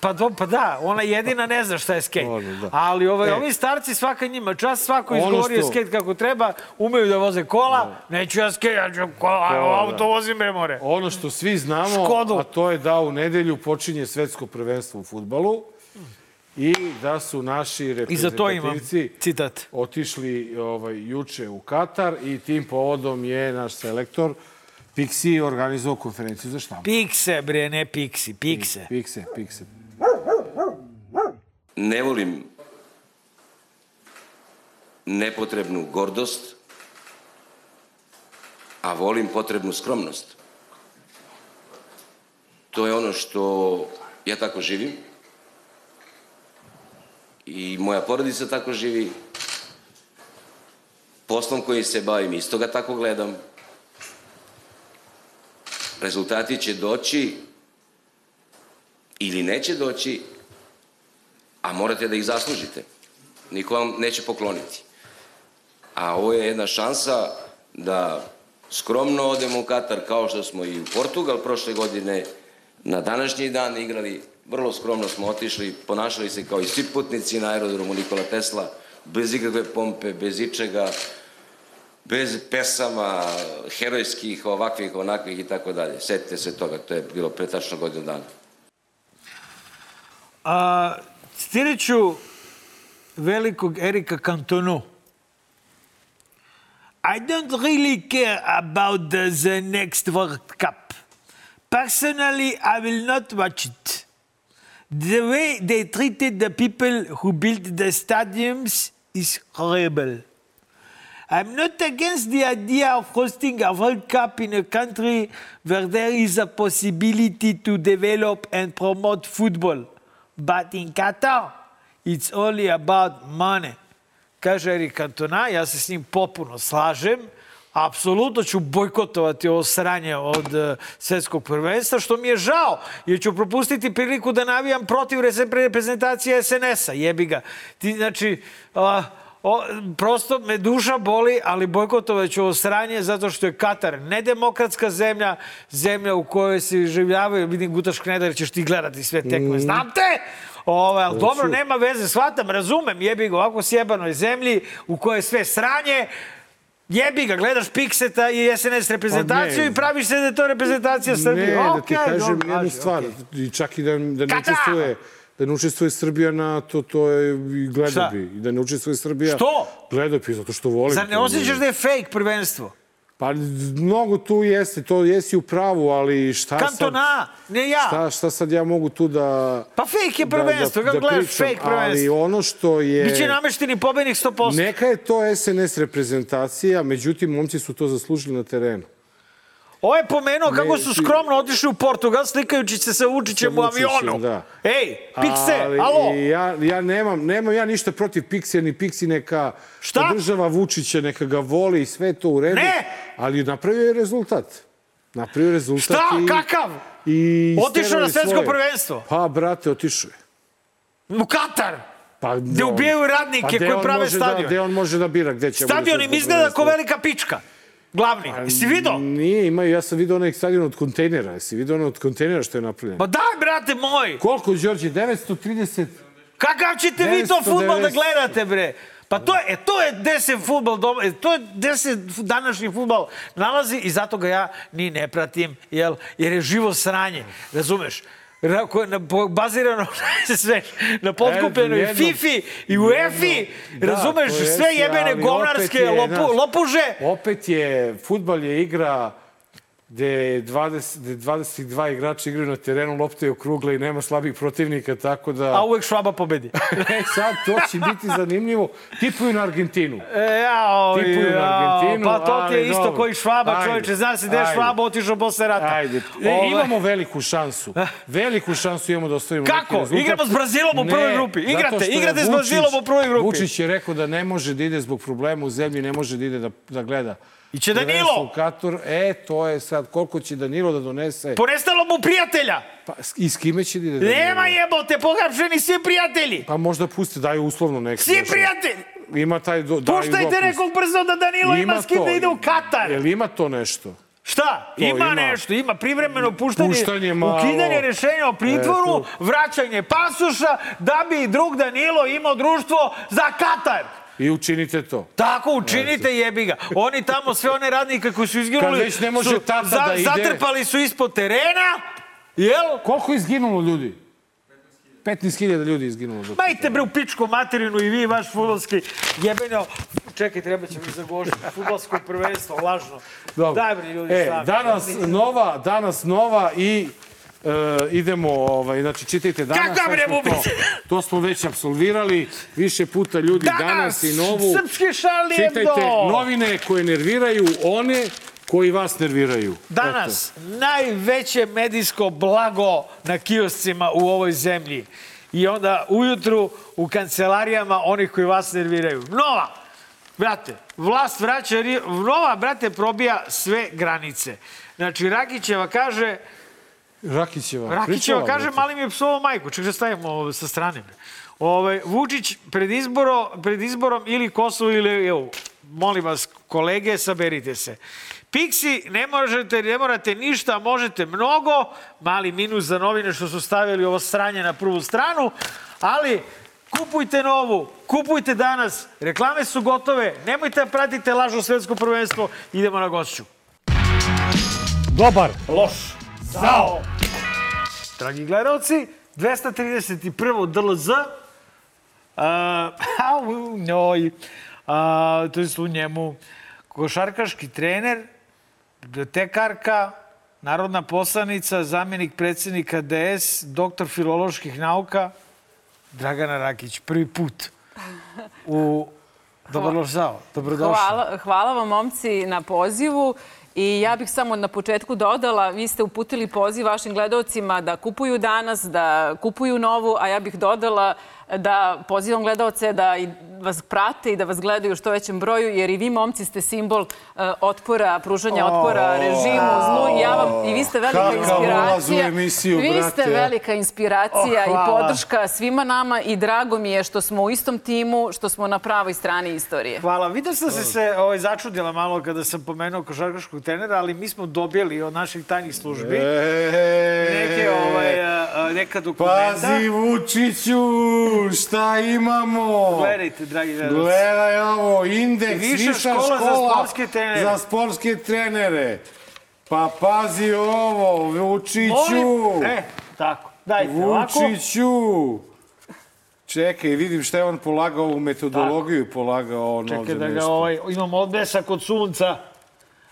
Pa, do, pa da, ona jedina ne zna šta je skate. Ono, da. Ali ovaj, E. ovi starci, svaka njima čas, svako izgovorio što- skate kako treba, umeju da voze kola, neću ja skate, ja ću kola, Kola, auto da. vozim bre more. Ono što svi znamo, Škodu. a to je da u nedelju počinje svetsko prvenstvo u futbalu i da su naši reprezentativci citat. otišli ovaj, juče u Katar i tim povodom je naš selektor Pixi organizovao konferenciju za štampu. Pikse bre, ne piksi, pikse. Pikse, pikse. Ne volim nepotrebnu gordost, a volim potrebnu skromnost. To je ono što ja tako živim i moja porodica tako živi. Poslom koji se bavim isto ga tako gledam. Rezultati će doći ili neće doći a morate da ih zaslužite. Niko vam neće pokloniti. A ovo je jedna šansa da skromno odemo u Katar kao što smo i u Portugal prošle godine na današnji dan igrali. Vrlo skromno smo otišli, ponašali se kao i svi putnici na aerodromu Nikola Tesla, bez ikakve pompe, bez ičega, bez pesama herojskih, ovakvih, onakvih i tako dalje. Setite se toga, to je bilo pre tačno godinu dana. A, citirat ću velikog Erika Cantonu. I don't really care about the, the next World Cup. Personally, I will not watch it. The way they treated the people who built the stadiums is horrible. I'm not against the idea of hosting a World Cup in a country where there is a possibility to develop and promote football. But in Qatar, it's only about money. Kaže Erik Cantona, ja se s njim popuno slažem. Apsolutno ću bojkotovati ovo sranje od uh, svetskog prvenstva, što mi je žao, jer ću propustiti priliku da navijam protiv reze- reprezentacije SNS-a. Jebi ga. Ti, znači, a, o, prosto me duša boli, ali bojkotovat ću ovo sranje zato što je Katar nedemokratska zemlja, zemlja u kojoj se življavaju, vidim Gutaš Knedar, ćeš ti gledati sve tekme, znam te! Ovo, ali dobro, nema veze, shvatam, razumem, jebi ga, ovako sjebanoj zemlji u kojoj je sve sranje, Jebi ga, gledaš Pikseta i SNS reprezentaciju Pa ne. i praviš se da je to reprezentacija Srbije. Ne, da ti kažem jednu stvar. I čak i da, da ne Kada? Da ne učestvuje Srbija na to, to je i gledao Šta? bi. I da ne učestvuje Srbija... Što? Gledao bi, zato što volim. Zar ne osjećaš da je fake prvenstvo? Pa mnogo tu jeste, to jesi u pravu, ali šta sad... Kantona, ne ja. Šta, šta sad ja mogu tu da... Pa fake je prvenstvo, kako gledaš pričam, fake prvenstvo? Ali ono što je... Biće namešteni pobednik 100%. Neka je to SNS reprezentacija, međutim, momci su to zaslužili na terenu. Ovo je pomenuo kako su skromno otišli u Portugal slikajući se sa Vučićem u avionu. da. Ej, Pikse, Ali alo! Ja, ja nemam, nemam ja ništa protiv Pixija, ni Pixi neka Šta? podržava Vučića, neka ga voli i sve to u redu. Ne! Ali napravio je rezultat. Napravio je rezultat Šta? i... Kakav? I Otišao na svetsko svoje. prvenstvo. Pa, brate, otišao je. U Katar. Pa, Gde ubijaju radnike gde koji prave Da, stadion. gde on može da bira gde će... Stadion im izgleda kao velika pička. Glavni. Jesi vidio? Nije, imaju, ja sam vidio onaj stadion od kontejnera. Jesi vidio onaj od kontejnera što je napravljen? Pa daj, brate moj! Koliko, Đorđe? 930? Kakav ćete vi to 990. futbol da gledate, bre? Pa to je, e, to je gde se futbol, doma, e, to je gde se današnji futbol nalazi i zato ga ja ni ne pratim, jel? jer je živo sranje, razumeš? Na, bazirano (laughs) sve, na potkupljenoj Jedno- Fifi i UEFA-i, Da, razumeš, sve jebene govnarske je, lopu, lopuže. Opet je, futbal je igra gde, je 20, gde 22 igrača igraju na terenu, lopta je okrugla i nema slabih protivnika, tako da... A uvek švaba pobedi. (laughs) E, sad, to će biti zanimljivo. Tipuju na Argentinu. E, jao, Tipuju na jao, Argentinu, pa to ti je isto dobro. koji švaba, Ajde, čovječe. Zna se da je švaba otišao posle rata. Ajde. E, Ovaj- imamo veliku šansu. (laughs) Veliku šansu imamo da ostvarimo Kako? neki rezultat. Igramo s Brazilom u prvoj grupi. Igrate, igrate s Brazilom u prvoj grupi. Vučić je rekao da ne može da ide zbog problema u zemlji, ne može da ide da, da gleda. I će prvenstvo Danilo. u Katar. E, to je sad, koliko će Danilo da donese. Ponestalo mu prijatelja. Pa, I s kime će da? Danilo? Nema jebote, pohapšeni svi prijatelji. Pa možda puste, daju uslovno neki. Svi prijatelji. Ima taj do, Puštajte nekog brzo da Danilo ima, s kim to. da ide u Katar. Jel ima to nešto? Šta? Ima, ima. nešto, ima privremeno puštanje, Puštanje malo. ukidanje rešenja o pritvoru, Eto. vraćanje pasoša, da bi drug Danilo imao društvo za Katar. I učinite to. Tako, učinite jebi ga. Oni tamo, sve one radnike koji su izginuli, Kad već ne može su, tata da ide. zatrpali su ispod terena, jel? Koliko je izginulo ljudi? 15.000 ljudi izginulo. Majte bre u pičku materinu i vi vaš futbolski jebenjo. Čekaj, treba će mi zagošiti. Futbolsko prvenstvo, lažno. Dobro. Daj bre ljudi E, sami. danas nova, danas nova i idemo, ovaj, znači čitajte danas. Sve bre smo to, bubice? to smo već absolvirali, više puta ljudi danas, Danas, i novu. srpski Hebdo. Čitajte novine koje nerviraju one koji vas nerviraju. Danas, najveće medijsko blago na kioscima u ovoj zemlji. I onda ujutru u kancelarijama onih koji vas nerviraju. Nova! Brate, vlast vraća... Nova, brate, probija sve granice. Znači, Rakićeva kaže... Rakićeva. Rakićeva kaže, brate. mali mi je psovao majku. Ček da stavimo ovo sa strane. bre. Ovaj, Vučić pred, izboro, pred izborom ili Kosovo ili EU. Molim vas, kolege, saberite se. Pixi, ne možete, ne morate ništa, možete mnogo. Mali minus za novine što su stavili ovo sranje na prvu stranu. Ali, kupujte novu, kupujte danas. Reklame su gotove. Nemojte da pratite lažno svetsko prvenstvo. Idemo na gošću. Dobar. Loš. Zao. Dragi gledalci, 231. DLZ, uh, (laughs) a u njoj, a, to je u njemu košarkaški trener, bibliotekarka, narodna poslanica, zamjenik predsjednika DS, doktor filoloških nauka, Dragana Rakić, prvi put u Dobrodošao, dobrodošao. Hvala, hvala vam, momci, na pozivu. I ja bih samo na početku dodala, vi ste uputili poziv vašim gledalcima da kupuju danas, da kupuju novu, a ja bih dodala da pozivam gledalce da i vas prate i da vas gledaju u što većem broju, jer i vi, momci, ste simbol uh, otpora, pružanja otpora režimu, zlu. I, ja vam, I vi ste velika inspiracija. emisiju, vi ste velika inspiracija Oh, i podrška svima nama i drago mi je što smo u istom timu, što smo na pravoj strani istorije. Hvala. Vidio sam se se ovaj, začudila malo kada sam pomenuo košarkaškog trenera, ali mi smo dobili od naših tajnih službi E, neke, ovaj, a, a, neka dokumenta. Pazi, Vučiću! U, šta imamo? Gledajte, dragi gledalci. Gledaj ovo, indeks, Viša viša, škola škola, za sportske trenere. Za sportske trenere. Pa pazi ovo, Vučiću. E, tako. Dajte ovako. Vučiću. Čekaj, vidim šta je on polagao, ovu metodologiju polagao on Čekaj ovde da ga nešto. ovaj, imam odbesak od sunca.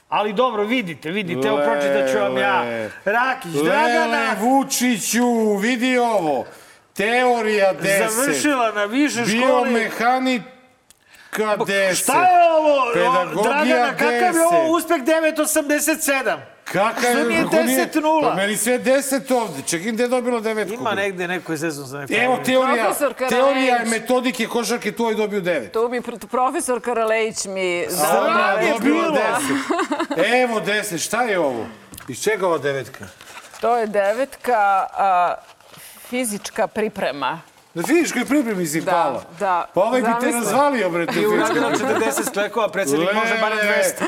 Ali dobro, vidite, vidite, evo pročitat ću vam ja. Rakić, Lele, Dragana, Vučiću, vidi ovo. Teorija 10. završila na više škole. Biomehanika 10. Šta je ovo? Pedagogija Dragana, kakav je 10. ovo uspeh 987? Kakav Što nije kako 10:0? Pa meni sve 10 ovde. Čekaj, gde je dobilo devetku? Ima negde neko je sezon za neko. Evo teorija, teorija je metodike košarke, tu je dobio 9. Tu bi pr- profesor Karalejić mi je devet. dobila 10. Evo 10, šta je ovo? Iz čega ova devetka? To je devetka, a, fizička priprema. Na fizičkoj pripremi si Da, pala. da. Pa ovaj bi te razvalio, bre, te I fizičke uradio 40 sklekova, predsednik može barem 200.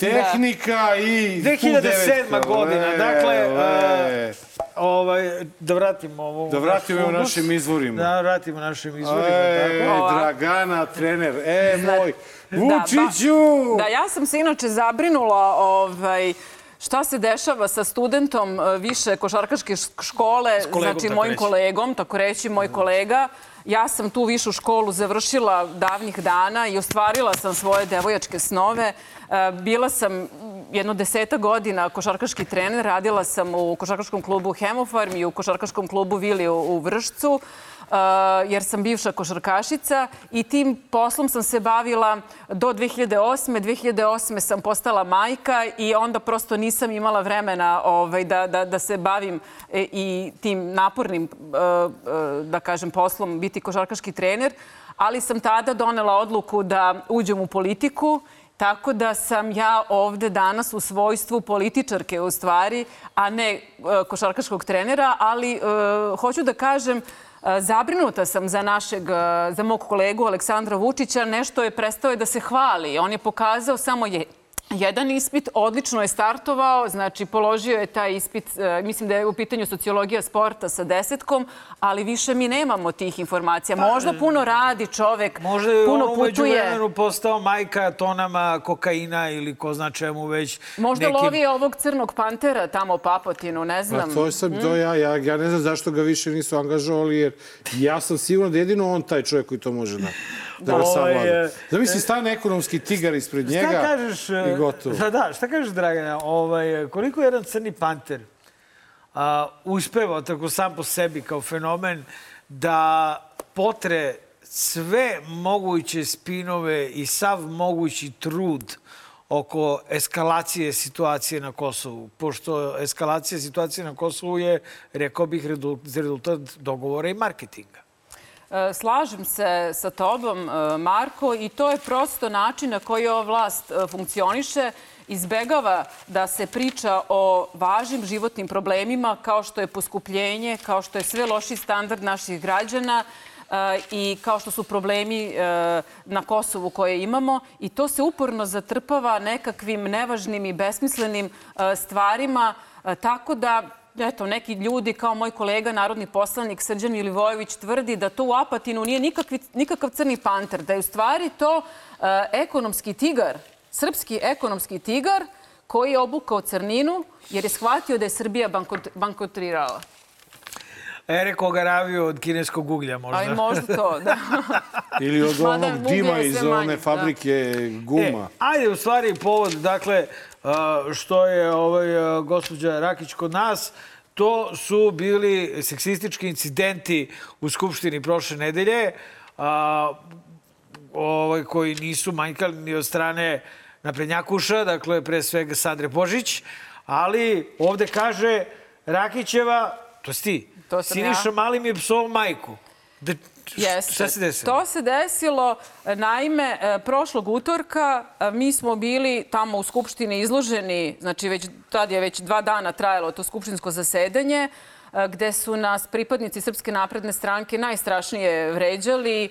Tehnika i... 2007. godina, Le, dakle, le. Ovaj, da vratimo ovo. Da vratimo naš u fundus. našim izvorima. Da vratimo našim izvorima. E, tako. Dragana, trener. E, moj. Da, Vučiću! Da, ja sam se inače zabrinula ovaj, šta se dešava sa studentom e, više košarkaške škole, znači mojim reći. kolegom, tako reći, moj kolega. Ja sam tu višu školu završila davnih dana i ostvarila sam svoje devojačke snove. E, Bila sam jedno deseta godina košarkaški trener, radila sam u košarkaškom klubu Hemofarm i u košarkaškom klubu Vili u Vršcu. Uh, jer sam bivša košarkašica i tim poslom sam se bavila do 2008. 2008. sam postala majka i onda prosto nisam imala vremena ovaj, da, da, da se bavim e, i tim napornim, uh, uh, da kažem, poslom biti košarkaški trener, ali sam tada donela odluku da uđem u politiku Tako da sam ja ovde danas u svojstvu političarke u stvari, a ne košarkaškog trenera, ali e, hoću da kažem Zabrinuta sam za našeg, za mog kolegu Aleksandra Vučića. Nešto je prestao je da se hvali. On je pokazao samo je jedan ispit, odlično je startovao, znači položio je taj ispit, e, mislim da je u pitanju sociologija sporta sa desetkom, ali više mi nemamo tih informacija. Možda puno radi čovek, Možda je puno on umeđu putuje. vremenu postao majka tonama kokaina ili ko zna čemu već. Možda nekim- lovi ovog crnog pantera tamo u Papotinu, ne znam. Pa to sam, Mm. to ja, ja, ja ne znam zašto ga više nisu angažovali, jer ja sam siguran da je jedino on taj čovjek koji to može da, da ga Ovaj, savlada. e, Zamisli, stane ekonomski tigar ispred njega Šta kažeš, e, i gotovo. Da, da, šta kažeš, Dragana, ovaj, koliko jedan crni panter a, uspeva tako sam po sebi kao fenomen da potre sve moguće spinove i sav mogući trud oko eskalacije situacije na Kosovu. Pošto eskalacija situacije na Kosovu je, rekao bih, rezultat dogovora i marketinga. E, Slažem se sa tobom, e, Marko, i to je prosto način na koji ova vlast e, funkcioniše. Izbegava da se priča o važnim životnim problemima kao što je poskupljenje, kao što je sve loši standard naših građana i kao što su problemi na Kosovu koje imamo i to se uporno zatrpava nekakvim nevažnim i besmislenim stvarima, tako da Eto, neki ljudi kao moj kolega, narodni poslanik Srđan Milivojević tvrdi da to u Apatinu nije nikakvi, nikakav crni panter, da je u stvari to e, ekonomski tigar, srpski ekonomski tigar koji je obukao crninu jer je shvatio da je Srbija bankot, bankotrirala. Ere koga ravio od kineskog uglja možda. A i možda to, (laughs) da. Ili od Mada onog dima iz manje, one da. fabrike guma. E, ajde, u stvari, povod, dakle, što je ovaj, gospođa Rakić kod nas, to su bili seksistički incidenti u Skupštini prošle nedelje, a, ovaj, koji nisu manjkali ni od strane naprednjakuša, dakle, pre svega Sadre Božić, ali ovde kaže Rakićeva, to si ti, To Siniša ja. Mali mi je psovao majku. Da, Jeste. Šta se desilo? To se desilo, naime, e, prošlog utorka e, mi smo bili tamo u Skupštini izloženi, znači već, tad je već dva dana trajalo to skupštinsko zasedanje, e, gde su nas pripadnici Srpske napredne stranke najstrašnije vređali, e,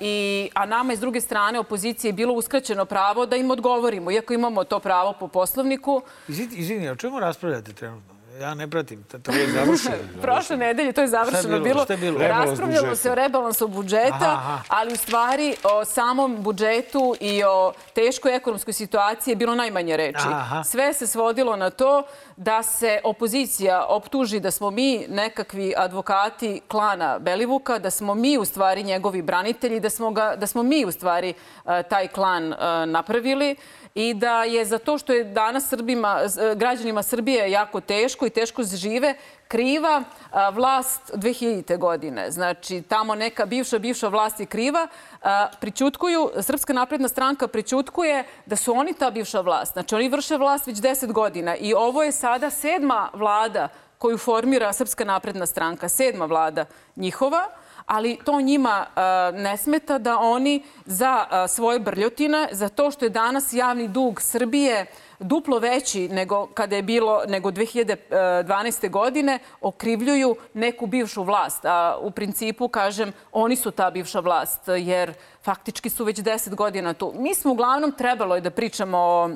i, a nama iz druge strane opozicije je bilo uskraćeno pravo da im odgovorimo, iako imamo to pravo po poslovniku. Izvini, izvini, o čemu raspravljate trenutno? Ja ne pratim. To, je završeno. (laughs) Prošle nedelje to je završeno. bilo? Šta je bilo? Raspravljalo se o rebalansu budžeta, Aha, aha. ali u stvari o samom budžetu i o teškoj ekonomskoj situaciji je bilo najmanje reči. Aha. Sve se svodilo na to da se opozicija optuži da smo mi nekakvi advokati klana Belivuka, da smo mi u stvari njegovi branitelji, da smo, ga, da smo mi u stvari e, taj klan e, napravili i da je za to što je danas Srbima, e, građanima Srbije jako teško i teško žive, kriva a, vlast 2000. godine. Znači, tamo neka bivša, bivša vlast je kriva. A, Pričutkuju, Srpska napredna stranka pričutkuje da su oni ta bivša vlast. Znači, oni vrše vlast već 10 godina i ovo je sada sedma vlada koju formira Srpska napredna stranka, sedma vlada njihova ali to njima a, ne smeta da oni za a, svoje brljotine, za to što je danas javni dug Srbije duplo veći nego kada je bilo nego 2012. godine, okrivljuju neku bivšu vlast. A u principu, kažem, oni su ta bivša vlast, jer faktički su već 10 godina tu. Mi smo uglavnom trebalo je da pričamo o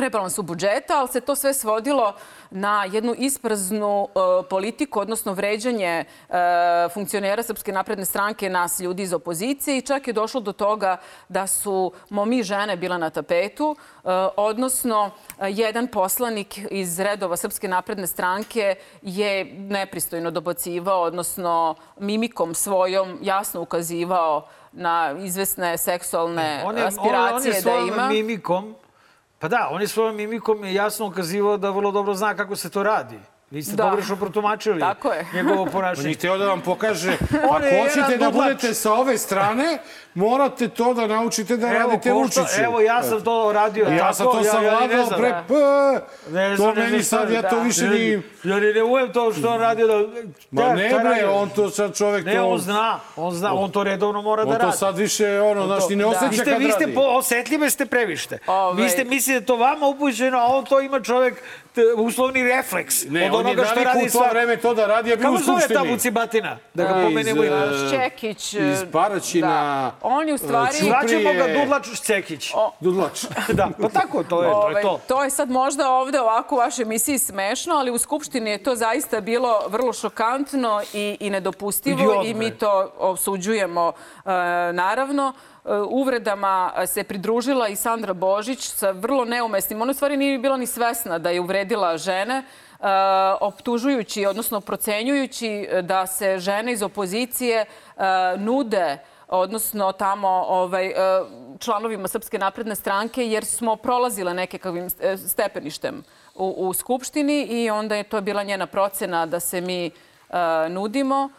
rebalansu budžeta, ali se to sve svodilo na jednu ispraznu e, politiku, odnosno vređanje e, funkcionera Srpske napredne stranke, nas ljudi iz opozicije i čak je došlo do toga da su mo mi žene bila na tapetu, e, odnosno jedan poslanik iz redova Srpske napredne stranke je nepristojno dobacivao, odnosno mimikom svojom jasno ukazivao na izvesne seksualne On je, on, aspiracije on je da ima. mimikom, pa da, on je svojom mimikom jasno ukazivao da vrlo dobro zna kako se to radi. Vi ste Da. pogrešno protumačili Tako je. njegovo On (laughs) je ponašanje. hteo da vam pokaže, ako hoćete da budete sa ove strane, morate to da naučite da radite ko što- Vučiću. Evo, ja sam to radio Ja tako. sam to ja, ja, savladao ne znam, pre... P, Ne to znam, ne meni znam sad, ja to da. više ni... Ja ni ne ujem to što on radio da... Ma ne bre, on to sad čovek Ne, to... on zna, on zna, on to redovno mora da On to radi. sad više, ono, znaš, ni ne Da. osjeća Vi ste, kad vi ste radi. po, osetljive ste prevište. Ovaj. Vi ste mislite da to vama upućeno, a on to ima čovek uslovni refleks Ne, od on je onoga što radi u to sva... vreme to da radi, ja bio u Kako zove ta Skupštini. bucibatina? Da ga pomenemo ime. e, Šćekić. iz Paraćina, Da. On je u stvari... Zvaćemo ga Dudlač Šcekić. Dudlač. (laughs) Da, pa tako to je, to je to. to je sad možda ovde ovako u vašoj emisiji smešno, ali u Skupštini je to zaista bilo vrlo šokantno i, i nedopustivo Idiot, i mi to osuđujemo e, naravno. E, Uvredama se pridružila i Sandra Božić sa vrlo neumesnim. Ona u stvari nije bila ni svesna da je uvredila žene, e, optužujući, odnosno procenjujući da se žene iz opozicije e, nude odnosno tamo ovaj, e, članovima Srpske napredne stranke, jer smo prolazile nekakvim e, stepeništem u, u Skupštini i onda je to bila njena procena da se mi e, nudimo.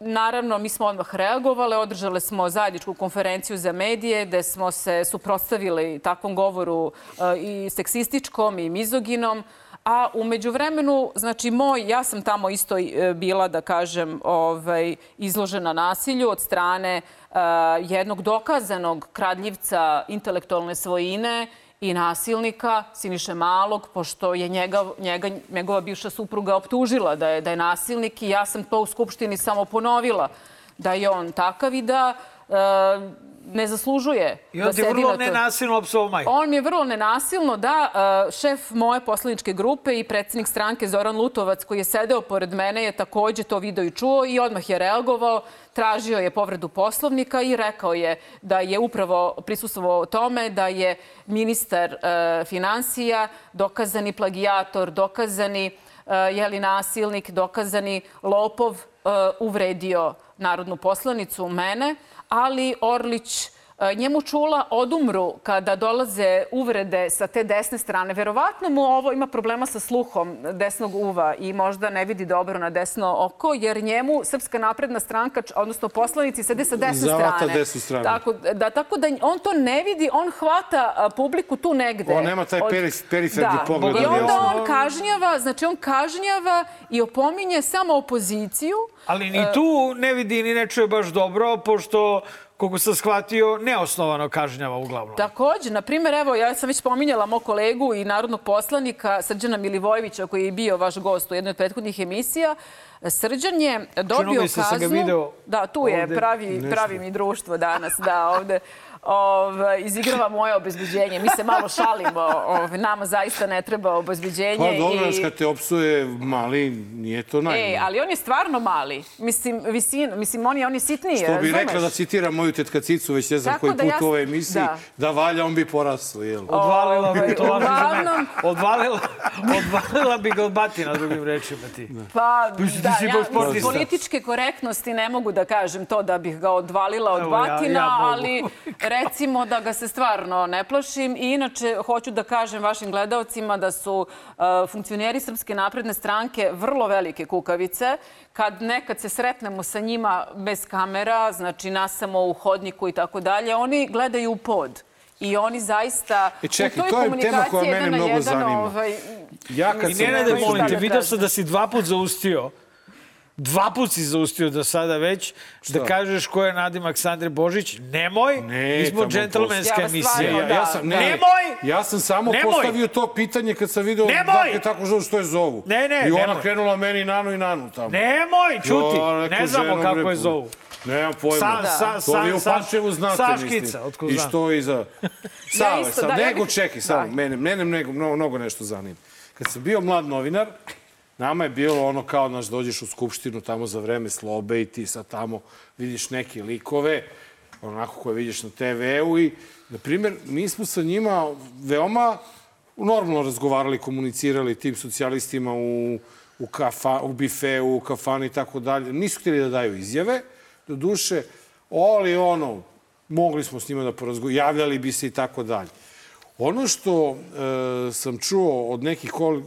Naravno, mi smo odmah reagovale, održale smo zajedničku konferenciju za medije gde smo se suprotstavili takvom govoru e, i seksističkom i mizoginom. A umeđu vremenu, znači moj, ja sam tamo isto e, bila, da kažem, ovaj, izložena nasilju od strane e, jednog dokazanog kradljivca intelektualne svojine i nasilnika Siniše Malog, pošto je njega, njega, njegova bivša supruga optužila da je, da je nasilnik i ja sam to u Skupštini samo ponovila da je on takav i da e, ne zaslužuje I da on ti sedi vrlo na toj- nenasilno opsovao majku. on mi je vrlo nenasilno, da, e, šef moje poslaničke grupe i predsednik stranke Zoran Lutovac koji je sedeo pored mene je takođe to video i čuo i odmah je reagovao, tražio je povredu poslovnika i rekao je da je upravo prisustvovao tome da je ministar e, financija dokazani plagijator, dokazani e, jeli nasilnik, dokazani lopov uvredio narodnu poslanicu, mene, ali Orlić njemu čula odumru kada dolaze uvrede sa te desne strane. Verovatno mu ovo ima problema sa sluhom desnog uva i možda ne vidi dobro na desno oko, jer njemu Srpska napredna stranka, odnosno poslanici, sede sa desne Zavata strane. desnu stranu. Tako da, tako da on to ne vidi, on hvata publiku tu negde. On nema taj peri- periferni da. pogled I onda on kažnjava, znači on kažnjava i opominje samo opoziciju. Ali ni tu ne vidi ni ne čuje baš dobro, pošto, koliko sam shvatio, neosnovano kažnjava uglavnom. Takođe, na primjer, evo, ja sam već spominjala mog kolegu i narodnog poslanika Srđana Milivojevića, koji je bio vaš gost u jednoj od prethodnih emisija. Srđan je dobio Čini mi se da sam ga kaznu... video Da, tu je, ovde. pravi, pravi mi društvo danas, da, ovde. Ovaj, izigrava moje obezbeđenje. Mi se malo šalimo, ovaj, nama zaista ne treba obezbeđenje. Pa dobro, i... kad te opsuje mali, nije to najmanje. E, ali on je stvarno mali. Mislim, visina, mislim, on je, on je sitniji, Što bi razumeš? rekla da citiram moju tetka Cicu, već ne znam Tako koji da put ja- u ovoj emisiji, da. da. valja, on bi porasao, jel? Odvalila Ovaj, bi to za mene. uglavnom- Odvalila, odvalila bi ga od batina, drugim rečima ti. Pa, Mislim, ti da, si ja, iz sportista. političke korektnosti ne mogu da kažem to da bih ga odvalila od Evo, ja- batina, ja mogu. ali (laughs) recimo da ga se stvarno ne plašim. I inače, hoću da kažem vašim gledaocima da su uh, funkcioneri Srpske napredne stranke vrlo velike kukavice. Kad nekad se sretnemo sa njima bez kamera, znači nas samo u hodniku i tako dalje, oni gledaju u pod. I oni zaista E, čekaj, u toj to je tema koja mene mnogo jedan, zanima. Ovaj, Ja kad I sam... Nenade, molim te, da vidio sam da si dva put zaustio Dva put si zaustio do sada već da kažeš ko je nadimak Sandre Božić. Nemoj, Ne, mi smo džentlmenska Ja emisija. Ja, ja sam, ne, Nemoj! Ja sam samo Nemoj! postavio to pitanje kad sam video Nemoj! dakle, tako zovu što je zovu. Ne, ne, I ona nemoj. krenula meni nanu i nanu tamo. Nemoj, čuti, Jo, ne znamo kako bre, je zovu. Nemam pojma. Sa- Da. sa- to vi u sa- Pančevu znate, Saškica, mislim. otkud I što iza... Sale, isto, sad, da, ja nego bih- čekaj, samo, Da. mene, mene mnogo, mnogo nešto zanima. Kad sam bio mlad novinar, nama je bilo ono kao, znaš, dođeš u skupštinu tamo za vreme slobe i ti sad tamo vidiš neke likove, onako koje vidiš na TV-u i, na primjer, mi smo sa njima veoma normalno razgovarali, komunicirali tim socijalistima u, u, kafa, u bifeu, u kafani i tako dalje. Nisu htjeli da daju izjave, do duše, ali ono, mogli smo s njima da porazgovaramo, javljali bi se i tako dalje. Ono što e, sam čuo od nekih kol, e,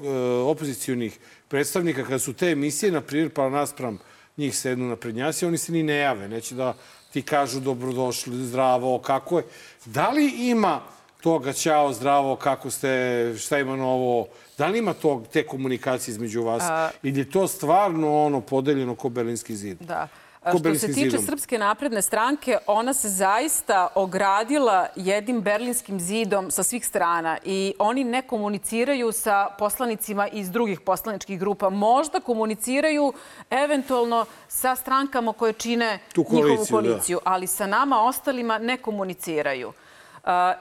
opozicijonih predstavnika, kada su te emisije, na primjer, pa naspram njih sednu na prednjasi, oni se ni ne jave. Neće da ti kažu dobrodošli, zdravo, kako je. Da li ima toga, ćao, zdravo, kako ste, šta ima novo? Da li ima tog, te komunikacije između vas? Ili je to stvarno ono podeljeno ko Berlinski zid? Da. Što se tiče zidom? Srpske napredne stranke, ona se zaista ogradila jednim berlinskim zidom sa svih strana i oni ne komuniciraju sa poslanicima iz drugih poslaničkih grupa. Možda komuniciraju eventualno sa strankama koje čine Tu njihovu koaliciju, da. koaliciju, ali sa nama ostalima ne komuniciraju. Uh,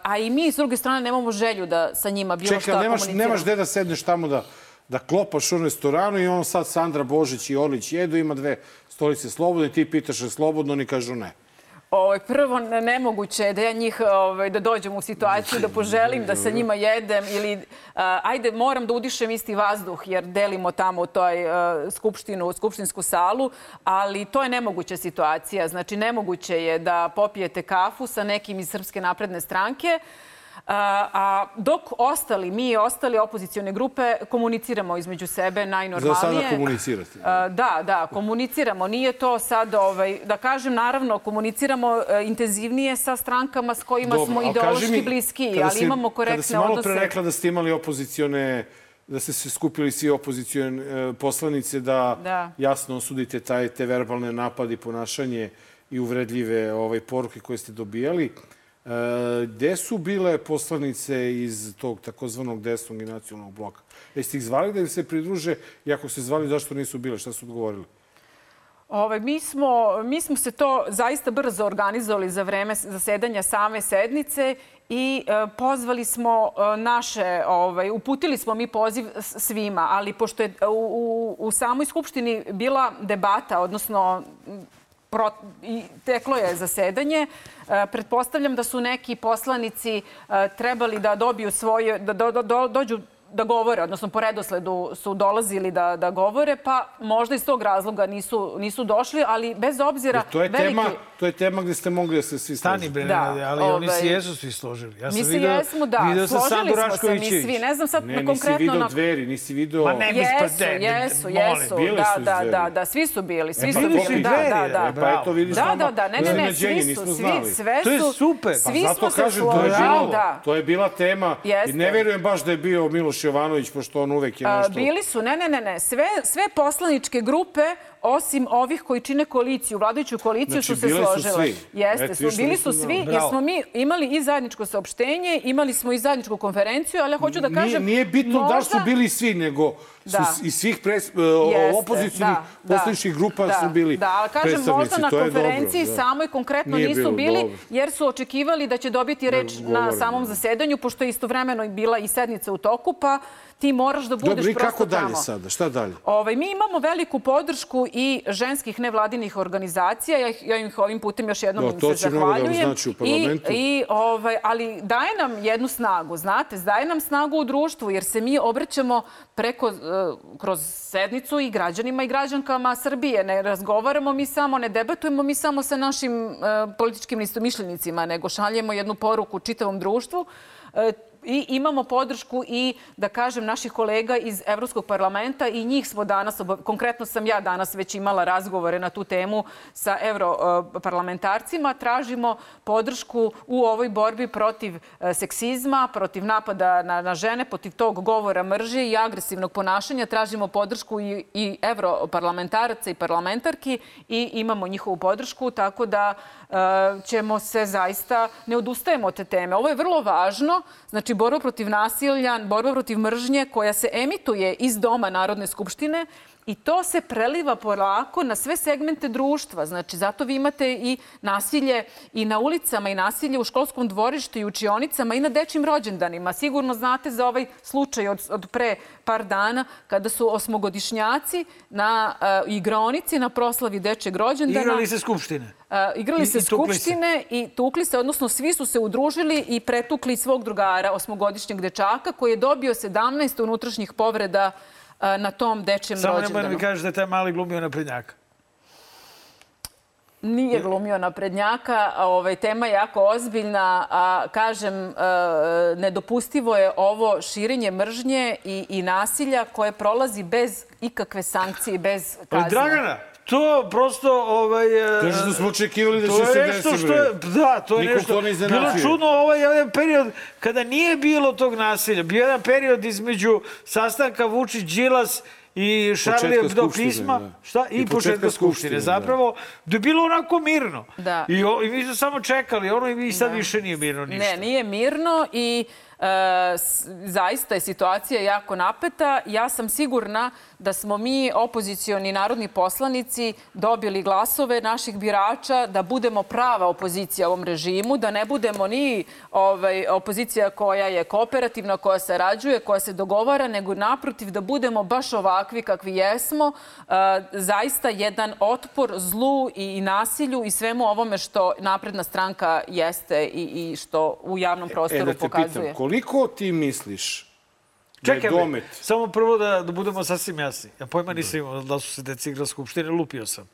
A i mi, s druge strane, nemamo želju da sa njima bilo Čekaj, šta nemaš, komuniciramo. nemaš gde da sedneš tamo da, da klopaš u restoranu i on sad Sandra Božić i Olić jedu, ima dve stolice slobodne ti pitaš je slobodno, oni kažu ne. Ovaj, prvo, ne- nemoguće je da ja njih, ovaj, da dođem u situaciju da poželim da sa njima jedem ili, a, ajde, moram da udišem isti vazduh jer delimo tamo toj a, skupštinu, skupštinsku salu, ali to je nemoguća situacija. Znači, nemoguće je da popijete kafu sa nekim iz Srpske napredne stranke, A, dok ostali, mi i ostali opozicione grupe komuniciramo između sebe Za najnormalnije. sada komunicirate. A, Da, da, komuniciramo. Nije to sad, ovaj, da kažem, naravno, komuniciramo e, intenzivnije sa strankama s kojima smo ali ideološki mi, bliski, kada ali si- imamo Kada korektne si malo odnose. pre rekla da ste imali opozicione da ste se skupili svi opozicione e, poslanice da, Da. jasno osudite taj, te verbalne napadi, ponašanje i uvredljive ovaj, poruke koje ste dobijali. E, gde su bile poslanice iz tog takozvanog desnog i nacionalnog bloka? Jeste ih zvali da im se pridruže i ako se zvali, zašto nisu bile? Šta su odgovorili? Ovaj, mi, smo, mi smo se to zaista brzo organizovali za vreme zasedanja same sednice i e, pozvali smo e, naše, ovaj, uputili smo mi poziv svima, ali pošto je u, u, u samoj skupštini bila debata, odnosno pro, teklo je zasedanje, e, pretpostavljam da su neki poslanici e, trebali da dobiju svoje, da do, do, do, dođu da govore, odnosno po redosledu su dolazili da, da govore, pa možda iz tog razloga nisu, nisu došli, ali bez obzira... Jer to je, veliki... tema, to je tema gde ste mogli da se svi Stani složite. bre, Da, ali oni se ovaj, jesu svi složili. Ja sam Mi se video, jesmo, da, video sam složili Sandu smo se mi svi. Ne znam sad Ne, nisi konkretno... video na- dveri, nisi video... Ma ne, mi Jesu, ne, jesu, jesu. bile Da, su da, da, da, svi su bili, svi E, su bili su Da, Dveri, da, e, da. Pa eto, vidiš Da, da, da, ne, ne, ne, svi su, svi, sve To je su, super. Pa Pa zato kažem, to je, složili, bilo, da. to je bila tema. I ne verujem baš da je bio Miloš Jovanović, pošto on uvek je A, nešto... Bili su, ne, ne, ne, ne, sve, sve poslaničke grupe osim ovih koji čine koaliciju, vladajuću koaliciju Znači, su se bile su složile. svi. Jeste, Eto, su, bili su svi, jer Bravo. smo mi imali i zajedničko saopštenje, imali smo i zajedničku konferenciju, ali ja hoću da Nije, kažem... nije bitno da li su možda- bili svi, nego su Da. s- iz svih pres, Jeste, opozicijnih da, da. poslaničkih grupa da, su bili Da, ali kažem, možda na konferenciji dobro, da. samoj konkretno Nije nisu bilo bili, dobro. jer su očekivali da će dobiti reč na govorim, samom da. zasedanju, pošto je istovremeno bila i sednica u toku, pa ti moraš da budeš Dobro, i prosto kako dalje tamo. sada? Šta dalje? Ovaj, mi imamo veliku podršku i ženskih nevladinih organizacija. Ja, ja im ovim putem još jednom Da, im to se mnogo da zahvaljujem. znači. I, i, ovaj, ali daje nam jednu snagu, znate, daje nam snagu u društvu, jer se mi obraćamo preko, eh, kroz sednicu i građanima i građankama Srbije. Ne razgovaramo mi samo, ne debatujemo mi samo sa našim eh, političkim istomišljenicima, nego šaljemo jednu poruku čitavom društvu. Eh, i imamo podršku i, da kažem, naših kolega iz Evropskog parlamenta i njih smo danas, konkretno sam ja danas već imala razgovore na tu temu sa europarlamentarcima. Tražimo podršku u ovoj borbi protiv e, seksizma, protiv napada na, na žene, protiv tog govora mržnje i agresivnog ponašanja. Tražimo podršku i, i europarlamentaraca i parlamentarki i imamo njihovu podršku, tako da e, ćemo se zaista, ne odustajemo od te teme. Ovo je vrlo važno, znači borba protiv nasilja, borba protiv mržnje koja se emituje iz doma Narodne skupštine i to se preliva polako na sve segmente društva. Znači, zato vi imate i nasilje i na ulicama i nasilje u školskom dvorištu i učionicama i na dečim rođendanima. Sigurno znate za ovaj slučaj od, od pre par dana kada su osmogodišnjaci na uh, igraonici na proslavi dečeg rođendana. Igrali se skupštine. Uh, igrali I- se i tukli se. skupštine i tukli se, odnosno svi su se udružili i pretukli svog drugara, osmogodišnjeg dečaka, koji je dobio 17 unutrašnjih povreda uh, na tom dečijem Samo nemoj rođendanu. da mi kažeš da je taj mali glumio naprednjaka. Nije glumio naprednjaka, ovaj, tema je jako ozbiljna, a kažem, e, nedopustivo je ovo širenje mržnje i, i nasilja koje prolazi bez ikakve sankcije, bez kazne. Dragana, to prosto... Ovaj, e, Kaže da smo očekivali da će se je nešto desiti. što je, da, to je nešto. to ne. Bilo čudno ovaj jedan period kada nije bilo tog nasilja. Bio jedan period između sastanka Vučić-Đilas i Šarli Početka Hebdo Skupštine, pisma. da. Šta? I, I početka, početka Skupštine. Da. Zapravo, da je bilo onako mirno. Da. I, o, I mi smo samo čekali, ono i sad više nije mirno ništa. Ne, nije mirno i s- zaista je situacija jako napeta. Ja sam sigurna da smo mi, opozicioni narodni poslanici, dobili glasove naših birača da budemo prava opozicija ovom režimu, da ne budemo ni ovaj, opozicija koja je kooperativna, koja sarađuje, koja se dogovara, nego naprotiv da budemo baš ovakvi kakvi jesmo. E, zaista jedan otpor zlu i, nasilju i svemu ovome što napredna stranka jeste i, i što u javnom prostoru E, da pokazuje. pitam, koliko ti misliš da Čekaj, domet... samo prvo da, da budemo sasvim jasni. Ja pojma nisam imao da su se deca igrali skupštine, lupio sam.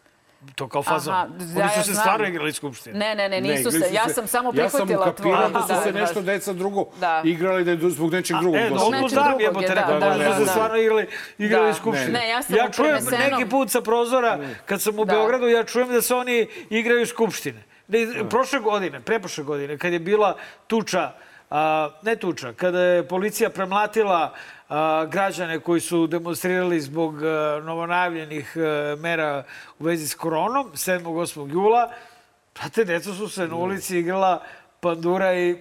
To kao fazon. Aha, Oni ja- su ja se znam. stvarno igrali skupštine. Ne, ne, ne, nisu igrali se. Ja sam samo Ja sam prihvatila ukapirao tvoje. da su se nešto deca drugo Da. igrali da je zbog nečeg drugog. E, odmah znam, je, da, rekao, da, da, da, su se da. stvarno igrali, igrali Da. skupštine. Ne, ja sam ja čujem prenesenom- neki put sa prozora, kad sam u Da. Beogradu, ja čujem da se oni igraju skupštine. Da, iz- prošle godine, preprošle godine, kad je bila tuča, a, ne tuča, kada je policija premlatila građane koji su demonstrirali zbog novonavljenih mera u vezi s koronom, 7. 8. jula, pa te deca su se na ulici igrala pandura i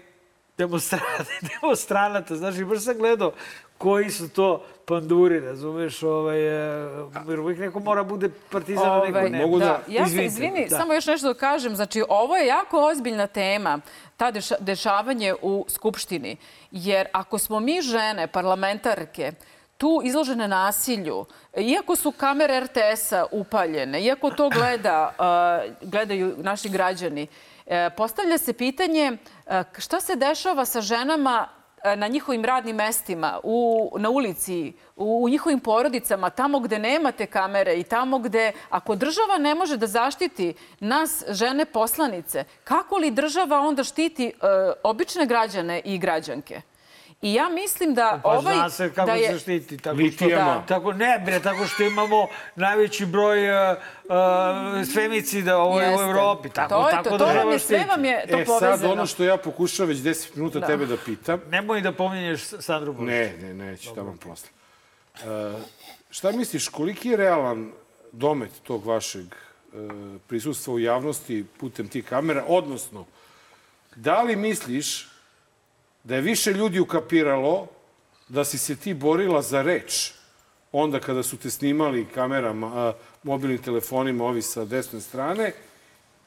demonstranata, (laughs) demonstranata. Znaš, i baš sam gledao koji su to panduri, razumeš, ovaj, e, jer uvijek neko mora bude partizan, a neko Ovaj, ne. Mogu da- Ja se, izvini, da. samo još nešto da kažem. Znači, ovo je jako ozbiljna tema, ta deša, dešavanje u Skupštini. Jer ako smo mi žene, parlamentarke, tu izložene nasilju, iako su kamere RTS-a upaljene, iako to gleda, uh, gledaju naši građani, e, postavlja se pitanje šta se dešava sa ženama na njihovim radnim mestima, u, na ulici, u, u njihovim porodicama, tamo gde nemate kamere i tamo gde, ako država ne može da zaštiti nas, žene poslanice, kako li država onda štiti e, obične građane i građanke? I ja mislim da Pa ovaj... zna se kako da je, se štiti. Tako Litijama. Što, tako, ne, bre, tako što imamo najveći broj uh, uh, femicida u, u Jeste. Evropi. Tako, to je tako to, da to vam je, sve vam je to E, povezano. sad ono što ja pokušavam već 10 minuta Da. tebe da pitam. Nemoj da pominješ Sandru Božić. Ne, ne, neću tamo posle. Uh, šta misliš, koliki je realan domet tog vašeg e, prisustva u javnosti putem tih kamera, odnosno, da li misliš da je više ljudi ukapiralo da si se ti borila za reč onda kada su te snimali kamerama, mobilnim telefonima ovi sa desne strane,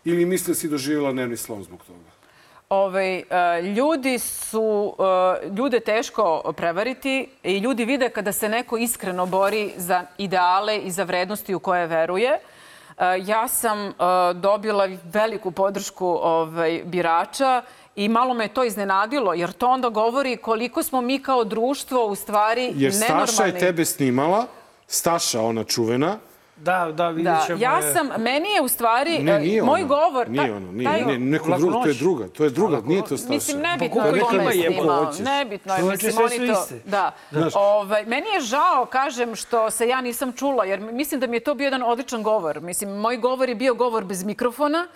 ili misle si doživjela nervni slom zbog toga? Ovaj, e, ljudi su, e, ljude teško prevariti i ljudi vide kada se neko iskreno bori za ideale i za vrednosti u koje veruje. E, Ja sam dobila veliku podršku ovaj, birača i malo me to iznenadilo, jer to onda govori koliko smo mi kao društvo u stvari Jer nenormalni. Staša je tebe snimala, Staša, ona čuvena, Da, da, vidjet Da, ćemo. ja je. sam, meni je u stvari, Ne, nije e, moj ona. govor... Nije ona, nije, taj- ne, neko drugo, to je druga, to je druga, nije to Staša. Mislim, nebitno je koliko ko ima me jebote? snimao. Nebitno je, mislim, oni to... Da. Znaš- Ovaj, meni je žao, kažem, što se ja nisam čula, jer mislim da mi je to bio jedan odličan govor. Mislim, moj govor je bio govor bez mikrofona,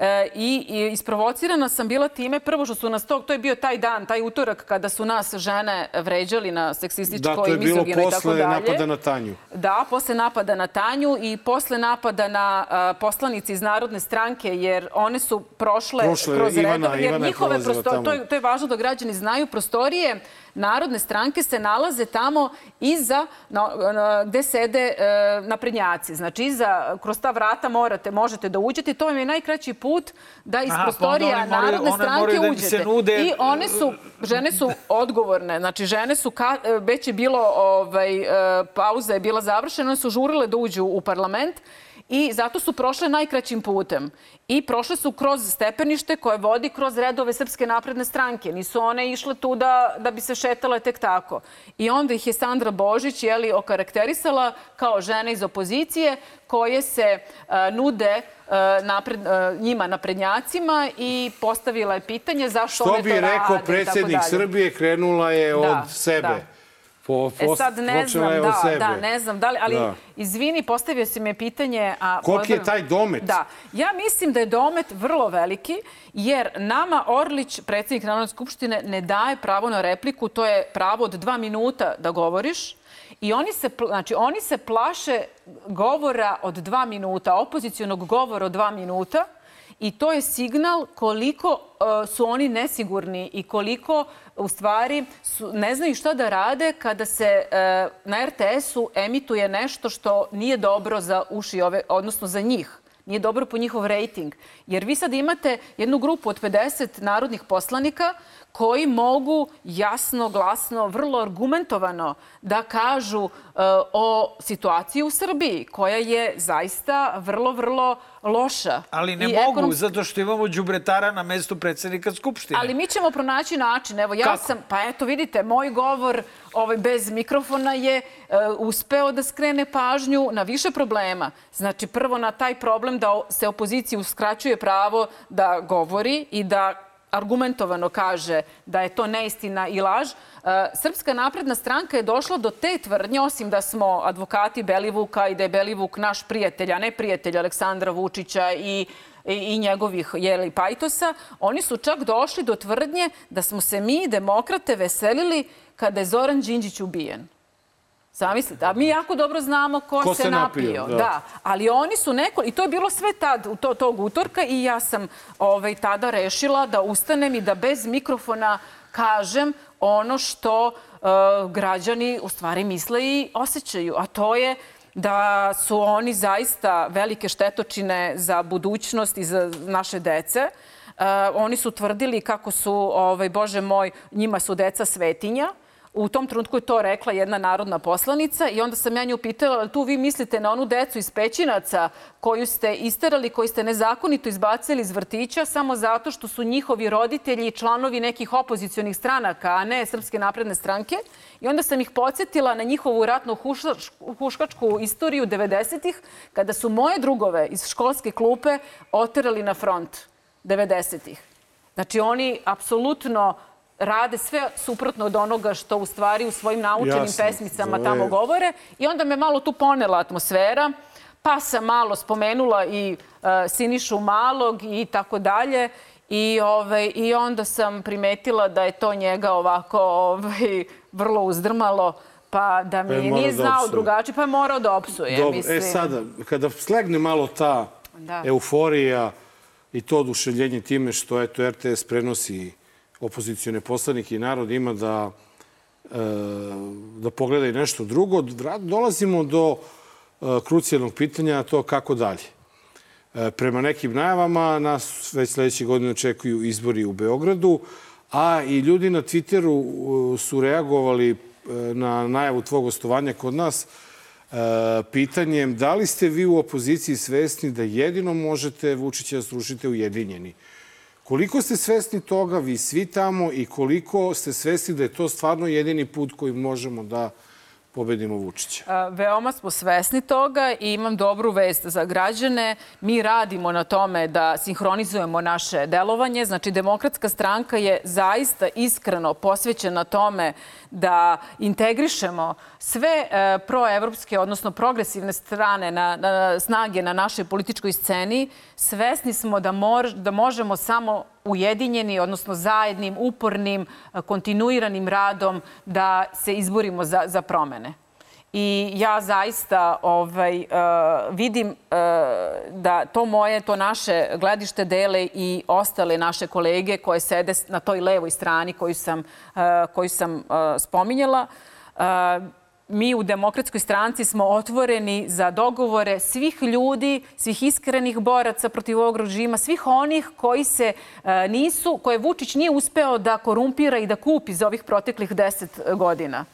E, i, i isprovocirana sam bila time prvo što su nas to, to je bio taj dan, taj utorak kada su nas žene vređali na seksističko Da, to je i bilo mizogino i tako posle dalje. napada na Tanju. Da, posle napada na Tanju i posle napada na a, poslanici iz Narodne stranke, jer one su prošle, Prošle, kroz Ivana- jer Ivana je njihove prostorije, to, je- to je važno da građani znaju, prostorije Narodne stranke se nalaze tamo iza, na, na, gde sede e, naprednjaci. Znači, iza, kroz ta vrata morate, možete da uđete. To vam je najkraći put da iz Aha, pa prostorija oni moraju- Narodne stranke da uđete. nude- I one su, žene su odgovorne. Znači, žene su, ka, e, već je bilo, ovaj, e, pauza je bila završena, one su žurile da uđu u parlament i zato su prošle najkraćim putem. I prošle su kroz stepenište koje vodi kroz redove Srpske napredne stranke. Nisu one išle tu da, da bi se šetale tek tako. I onda ih je Sandra Božić jeli, okarakterisala kao žene iz opozicije koje se e, nude e, napred, e, njima naprednjacima i postavila je pitanje zašto Što one bi to rekao rade i tako predsjednik dalje. Srbije, krenula je Da, od sebe. da. Po, E pos- sad ne znam, od da, sebe. da, ne znam da li, ali Da. izvini, postavio si me pitanje... A, Koliki je taj domet? Da, ja mislim da je domet vrlo veliki, jer nama Orlić, predsjednik Narodne skupštine, ne daje pravo na repliku, to je pravo od dva minuta da govoriš, I oni se, znači, oni se plaše govora od dva minuta, opozicionog govora od dva minuta, i to je signal koliko uh, su oni nesigurni i koliko u stvari su, ne znaju šta da rade kada se uh, na RTS-u emituje nešto što nije dobro za uši ove, odnosno za njih. Nije dobro po njihov rejting. Jer vi sad imate jednu grupu od 50 narodnih poslanika koji mogu jasno, glasno, vrlo argumentovano da kažu uh, o situaciji u Srbiji, koja je zaista vrlo, vrlo loša. Ali ne mogu, ekonomski- zato što imamo đubretara na mestu predsednika Skupštine. Ali mi ćemo pronaći način. Evo, ja Kako? sam, pa eto, vidite, moj govor ovaj, bez mikrofona je e, uspeo da skrene pažnju na više problema. Znači, prvo na taj problem da se opoziciji uskraćuje pravo da govori i da argumentovano kaže da je to neistina i laž. E, Srpska napredna stranka je došla do te tvrdnje, osim da smo advokati Belivuka i da je Belivuk naš prijatelj, a ne prijatelj Aleksandra Vučića i i, njegovih jeli, pajtosa, oni su čak došli do tvrdnje da smo se mi, demokrate, veselili kada je Zoran Đinđić ubijen. Zamislite, a mi jako dobro znamo ko, Ko se, se napio. napio, da. da. Ali oni su neko, i to je bilo sve tad, to, tog utorka i ja sam ovaj, tada rešila da ustanem i da bez mikrofona kažem ono što e, građani u stvari misle i osjećaju, a to je da su oni zaista velike štetočine za budućnost i za naše dece. E, oni su tvrdili kako su, ovaj, bože moj, njima su deca svetinja. U tom trenutku je to rekla jedna narodna poslanica i onda sam ja nju pitala, tu vi mislite na onu decu iz Pećinaca koju ste isterali, koju ste nezakonito izbacili iz vrtića samo zato što su njihovi roditelji i članovi nekih opozicionih stranaka, a ne Srpske napredne stranke. I onda sam ih podsjetila na njihovu ratno huškačku istoriju 90-ih, kada su moje drugove iz školske klupe oterali na front 90-ih. Znači, oni apsolutno rade sve suprotno od onoga što u stvari u svojim naučenim Jasno. pesmicama tamo govore. I onda me malo tu ponela atmosfera, pa sam malo spomenula i uh, Sinišu Malog i tako dalje. I, ovaj, I onda sam primetila da je to njega ovako ovaj, vrlo uzdrmalo, Pa da Pa mi morao nije da znao opsuje. drugačije, pa je morao da opsuje. Dobro, mislim. e sada, kada slegne malo ta Da. euforija i to oduševljenje time što eto, RTS prenosi opozicione poslanike i narod ima da, e, da pogleda i nešto drugo, dolazimo do e, krucijalnog pitanja, to kako dalje. E, Prema nekim najavama nas već sledeće godine očekuju izbori u Beogradu, a i ljudi na Twitteru su reagovali na najavu tvog gostovanja kod nas pitanjem da li ste vi u opoziciji svesni da jedino možete Vučića srušite ujedinjeni. Koliko ste svesni toga, vi svi tamo, i koliko ste svesni da je to stvarno jedini put koji možemo da pobedimo Vučića? Veoma smo svesni toga i imam dobru vest za građane. Mi radimo na tome da sinhronizujemo naše delovanje. Znači, Demokratska stranka je zaista iskreno posvećena tome da integrišemo sve e, proevropske, odnosno progresivne strane na, na, snage na našoj političkoj sceni. Svesni smo da, mor, da možemo samo ujedinjeni, odnosno zajednim, upornim, e, kontinuiranim radom da se izborimo za, za promene. I ja zaista ovaj, uh, vidim uh, da to moje, to naše gledište dele i ostale naše kolege koje sede na toj levoj strani koju sam, uh, koju sam spominjala. Mi u demokratskoj stranci smo otvoreni za dogovore svih ljudi, svih iskrenih boraca protiv ovog režima, svih onih koji se e, nisu, koje Vučić nije uspeo da korumpira i da kupi za ovih proteklih deset godina.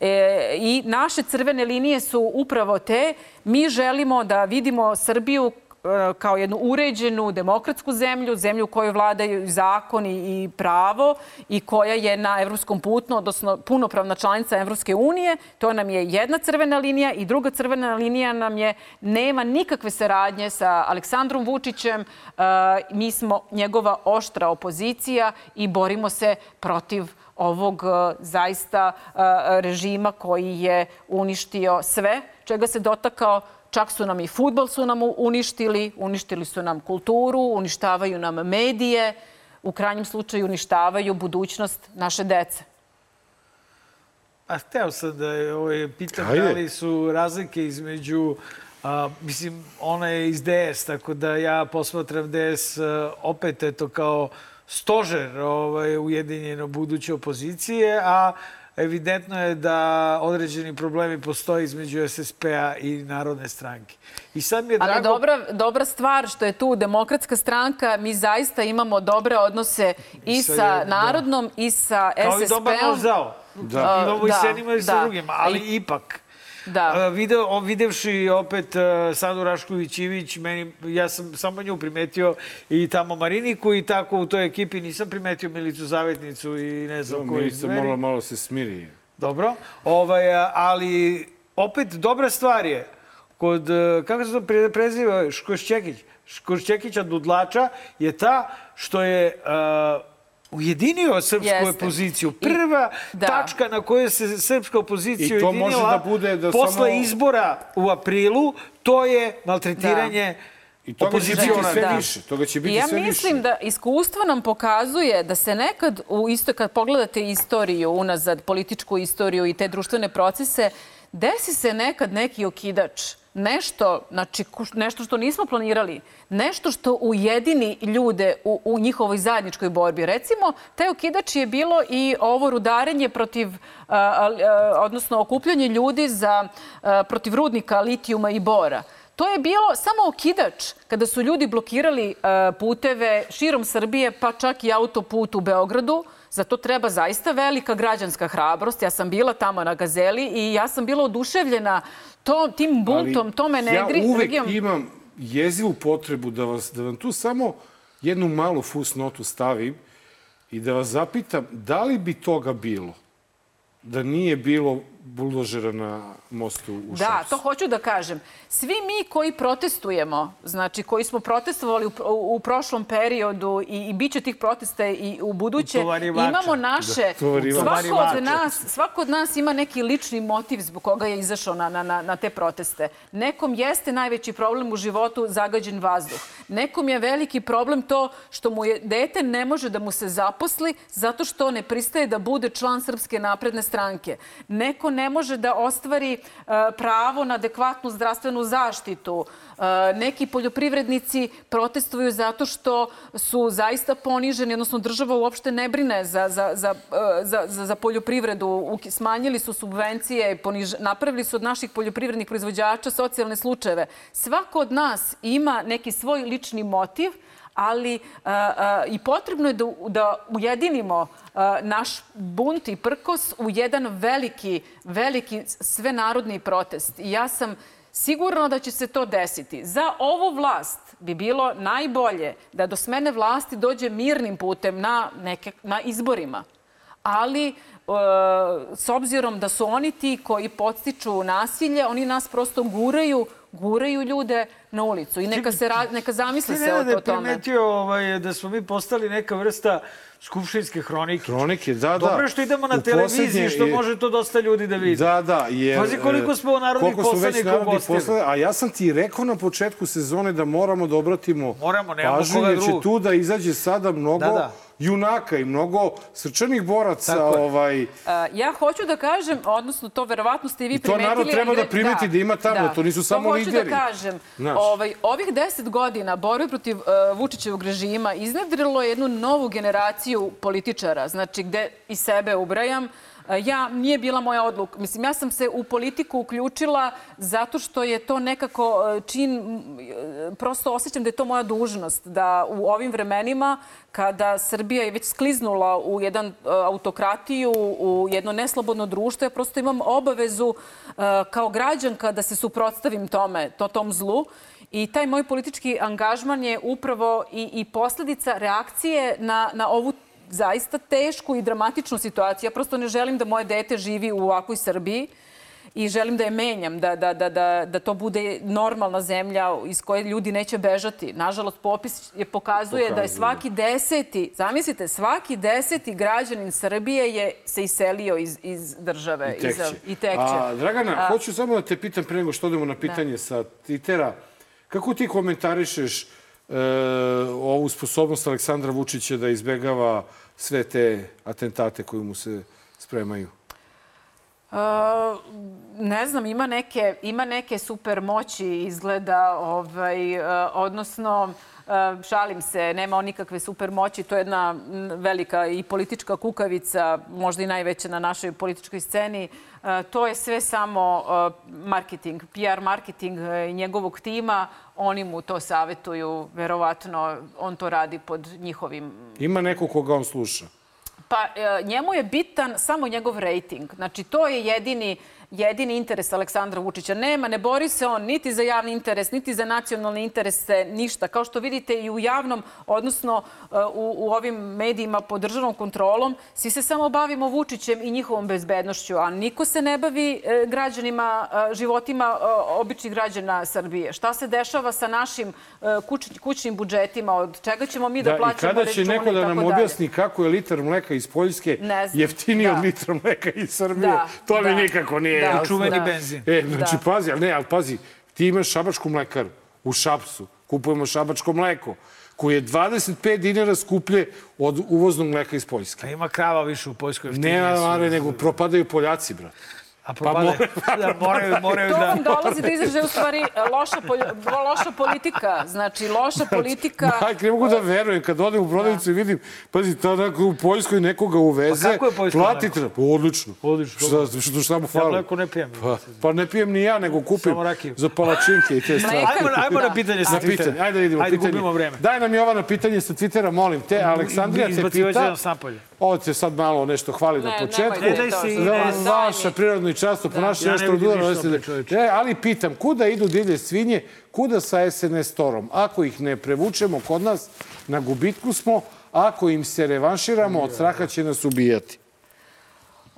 E, I naše crvene linije su upravo te. Mi želimo da vidimo Srbiju e, kao jednu uređenu demokratsku zemlju, zemlju u kojoj vladaju zakon i, pravo i koja je na evropskom putu, odnosno punopravna članica Evropske unije. To nam je jedna crvena linija i druga crvena linija nam je nema nikakve saradnje sa Aleksandrom Vučićem. E, mi smo njegova oštra opozicija i borimo se protiv ovog e, zaista e, režima koji je uništio sve, čega se dotakao Čak su nam i futbol su nam uništili, uništili su nam kulturu, uništavaju nam medije, u krajnjem slučaju uništavaju budućnost naše dece. A hteo sam da je, ovaj, pitam Ajde. da li su razlike između A, mislim, ona je iz DS, tako da ja posmatram DS a, opet eto kao stožer ovaj, ujedinjeno buduće opozicije, a evidentno je da određeni problemi postoje između SSP-a i Narodne stranke. I sad mi je drago... Ali dobra, dobra stvar što je tu demokratska stranka, mi zaista imamo dobre odnose i sa sa da. Narodnom i sa Kao i dobar SSP-om. nož zao. Da. I Da, sa jednima i sa da. drugima, ali I- ipak. Da. Video, videvši opet uh, Sandu Rašković-Ivić, meni, ja sam samo nju primetio i tamo Mariniku i tako u toj ekipi nisam primetio Milicu Zavetnicu i ne znam koji Milica malo, malo se smiri. Dobro, ovaj, a, ali opet dobra stvar je kod, e, kako se to pre- preziva, Škošćekić, Škošćekića Dudlača je ta što je uh, ujedinio srpsku Jeste. opoziciju. I- Prva da. tačka na kojoj se srpska opozicija I to ujedinila može da bude da posle samo- izbora u aprilu, to je maltretiranje I toga će biti sve Da. više. Toga će biti I ja sve mislim više. da iskustvo nam pokazuje da se nekad, u isto, kad pogledate istoriju unazad, političku istoriju i te društvene procese, desi se nekad neki okidač. Nešto, znači, nešto što nismo planirali, nešto što ujedini ljude u, u njihovoj zajedničkoj borbi. Recimo, taj okidač je bilo i ovo rudarenje protiv, a, a, a, odnosno okupljanje ljudi za, protiv rudnika litijuma i bora. To je bilo samo okidač kada su ljudi blokirali puteve širom Srbije, pa čak i autoput u Beogradu. Za to treba zaista velika građanska hrabrost. Ja sam bila tamo na Gazeli i ja sam bila oduševljena to, tim buntom, Ali tome Ja negri, uvek energijom. imam jezivu potrebu da, vas, da vam tu samo jednu malu fusnotu stavim i da vas zapitam da li bi toga bilo da nije bilo buldožera na mostu u Da, Šapcu? to hoću da kažem. Svi mi koji protestujemo, znači koji smo protestovali u, u, prošlom periodu i, i bit će tih protesta i u buduće, imamo naše... Da, svako, od nas, svako od nas ima neki lični motiv zbog koga je izašao na, na, na, na te proteste. Nekom jeste najveći problem u životu zagađen vazduh. Nekom je veliki problem to što mu je dete ne može da mu se zaposli zato što ne pristaje da bude član Srpske napredne stranke. Neko ne može da ostvari e, pravo na adekvatnu zdravstvenu zaštitu. E, neki poljoprivrednici protestuju zato što su zaista poniženi, odnosno država uopšte ne brine za, za, za, e, za, za, poljoprivredu. Smanjili su subvencije, poniž, napravili su od naših poljoprivrednih proizvođača socijalne slučajeve. Svako od nas ima neki svoj lični motiv, ali a, a, i potrebno je da, da ujedinimo a, naš bunt i prkos u jedan veliki, veliki svenarodni protest. I ja sam sigurna da će se to desiti. Za ovu vlast bi bilo najbolje da do smene vlasti dođe mirnim putem na, neke, na izborima. Ali s obzirom da su oni ti koji podstiču nasilje, oni nas prosto guraju, guraju ljude na ulicu i neka, se neka zamisle Ti se o, ne da o tome. primetio ovaj, da smo mi postali neka vrsta skupštinske hronike. Hronike, da, da. Dobro je što idemo na U televiziji, što je- može to dosta ljudi da vidi. Da, da. Jer, Pazi koliko smo narodnih smo već poslanika narodnih ugostili. A ja sam ti rekao na početku sezone da moramo da obratimo Moramo, nemamo pažnju, koga jer će tu da izađe sada mnogo Da, da. Junaka i mnogo srčanih boraca. Tako. Ovaj, E, ja hoću da kažem, odnosno to verovatno ste i vi I to primetili. narod treba da primeti da ima tamo, to nisu samo to lideri. hoću da kažem. Znaš. Ovaj, ovih deset godina borbe protiv uh, Vučićevog režima iznedrilo je jednu novu generaciju političara, znači gde i sebe ubrajam. E, Ja, nije bila moja odluka. Mislim, ja sam se u politiku uključila zato što je to nekako e, čin, e, prosto osjećam da je to moja dužnost, da u ovim vremenima kada Srbija je već skliznula u jedan e, autokratiju, u jedno neslobodno društvo, ja prosto imam obavezu e, kao građanka da se suprotstavim tome, to tom zlu. I taj moj politički angažman je upravo i, i posledica reakcije na, na ovu zaista tešku i dramatičnu situaciju. Ja prosto ne želim da moje dete živi u ovakvoj Srbiji i želim da je menjam, da, da, da, da, da to bude normalna zemlja iz koje ljudi neće bežati. Nažalost, popis je pokazuje, da je Pokazuje. svaki deseti, zamislite, svaki deseti građanin Srbije je se iselio iz, iz države. I tek iz-. I tek će. A, Dragana, A, hoću samo da te pitam pre nego što odemo na pitanje sa Twittera. Kako ti komentarišeš e, ovu sposobnost Aleksandra Vučića da izbegava sve te atentate koji mu se spremaju? Uh, ne znam, ima neke, ima neke super moći izgleda, ovaj, uh, odnosno, uh, šalim se, nema on nikakve super moći, to je jedna velika i politička kukavica, možda i najveća na našoj političkoj sceni. Uh, to je sve samo uh, marketing, PR marketing uh, njegovog tima. Oni mu to savetuju, verovatno on to radi pod njihovim Ima neko koga on sluša? Pa e, njemu je bitan samo njegov rejting. Znači, to je jedini, jedini interes Aleksandra Vučića. Nema, ne bori se on niti za javni interes, niti za nacionalne interese, ništa. Kao što vidite i u javnom, odnosno e, u, u ovim medijima pod državnom kontrolom, svi se samo bavimo Vučićem i njihovom bezbednošću, a niko se ne bavi e, građanima, e, životima običnih građana Srbije. Šta se dešava sa našim kuć, kućnim budžetima, od čega ćemo mi da, Da, I plaćamo kada će račune neko da tako nam dalje. objasni kako je litar mleka iz Poljske jeftiniji Da. od litra mleka iz Srbije, Da, to mi da. nikako nije Da. jasno. Čuveni Da. benzin. E, znači, Da. pazi, ali ne, ali pazi, ti imaš šabačku mlekaru u Šapsu, kupujemo šabačko mleko, koje je 25 dinara skuplje od uvoznog mleka iz Poljske. A ima krava više u Poljskoj. Ne. Mare, nego propadaju Poljaci, brate. A propade. (laughs) da, moraju, moraju To da... vam dolazi do izražaja u stvari loša, pol- loša politika. Znači, loša politika... Majke, ne mogu da verujem. Kad odem u prodavnicu i vidim, pazi, ta onako u Poljskoj nekoga uveze, Pa kako je poljsko platite. Pa, odlično. Odlično. Šta, što, šta mu Ja fali? mleko ne pijem. Pa, pa ne pijem ni ja, nego kupim za palačinke i te stvari. Ajmo, ajmo na pitanje sa Na pitanje, Twittera. ajde da idemo. Ajde, pitanje. gubimo vreme. Daj nam Jovana pitanje sa Twittera, molim te. Aleksandrija te Izbacivaće pita... nas napolje. Ovo te sad malo nešto hvali na Ne, početku. nemojte Ne, daj se ide. Daj Va, mi. vaša prirodno i často ponašanje Ja nešto ne odudano. čoveče. E, ali pitam, kuda idu divlje svinje, kuda sa SNS torom? Ako ih ne prevučemo kod nas, na gubitku smo, ako im se revanširamo, od straha će nas ubijati.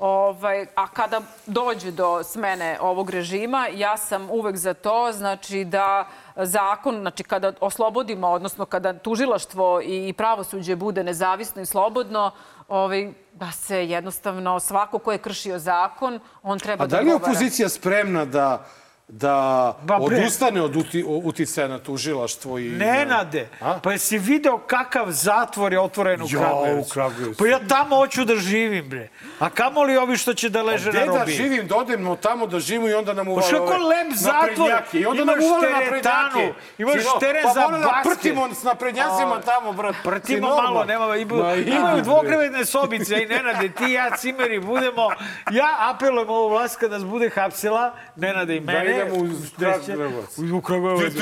Ovaj, a kada dođe do smene ovog režima, ja sam uvek za to, znači da zakon, znači kada oslobodimo, odnosno kada tužilaštvo i pravosuđe bude nezavisno i slobodno, ovaj, da se jednostavno svako ko je kršio zakon, on treba A da da li je odgovara. opozicija spremna da da Ba, bre. odustane od uti, uticaja na tužilaštvo i... Nenade, A? pa jesi video kakav zatvor je otvoren u Kragujevcu? u Kragujevcu. Pa ja tamo hoću da živim, bre. A kamoli ovi što će da leže na Gde da robiji? živim, da odemo tamo da živimo i onda nam uvale Pa što je lep zatvor? I onda nam Imaš uvale teretanu, naprednjake. imaš Sino, teren pa za da basket. prtimo s naprednjacima tamo, brat. Prtimo malo, nema, imaju, Ma, ima, imaju bre. dvokrevetne sobice, i Nenade, ti i ja cimeri budemo, ja apelujem ovu vlast kad nas bude hapsila, Nenade i mene. Idemo u Kragujevac. U Kragujevac.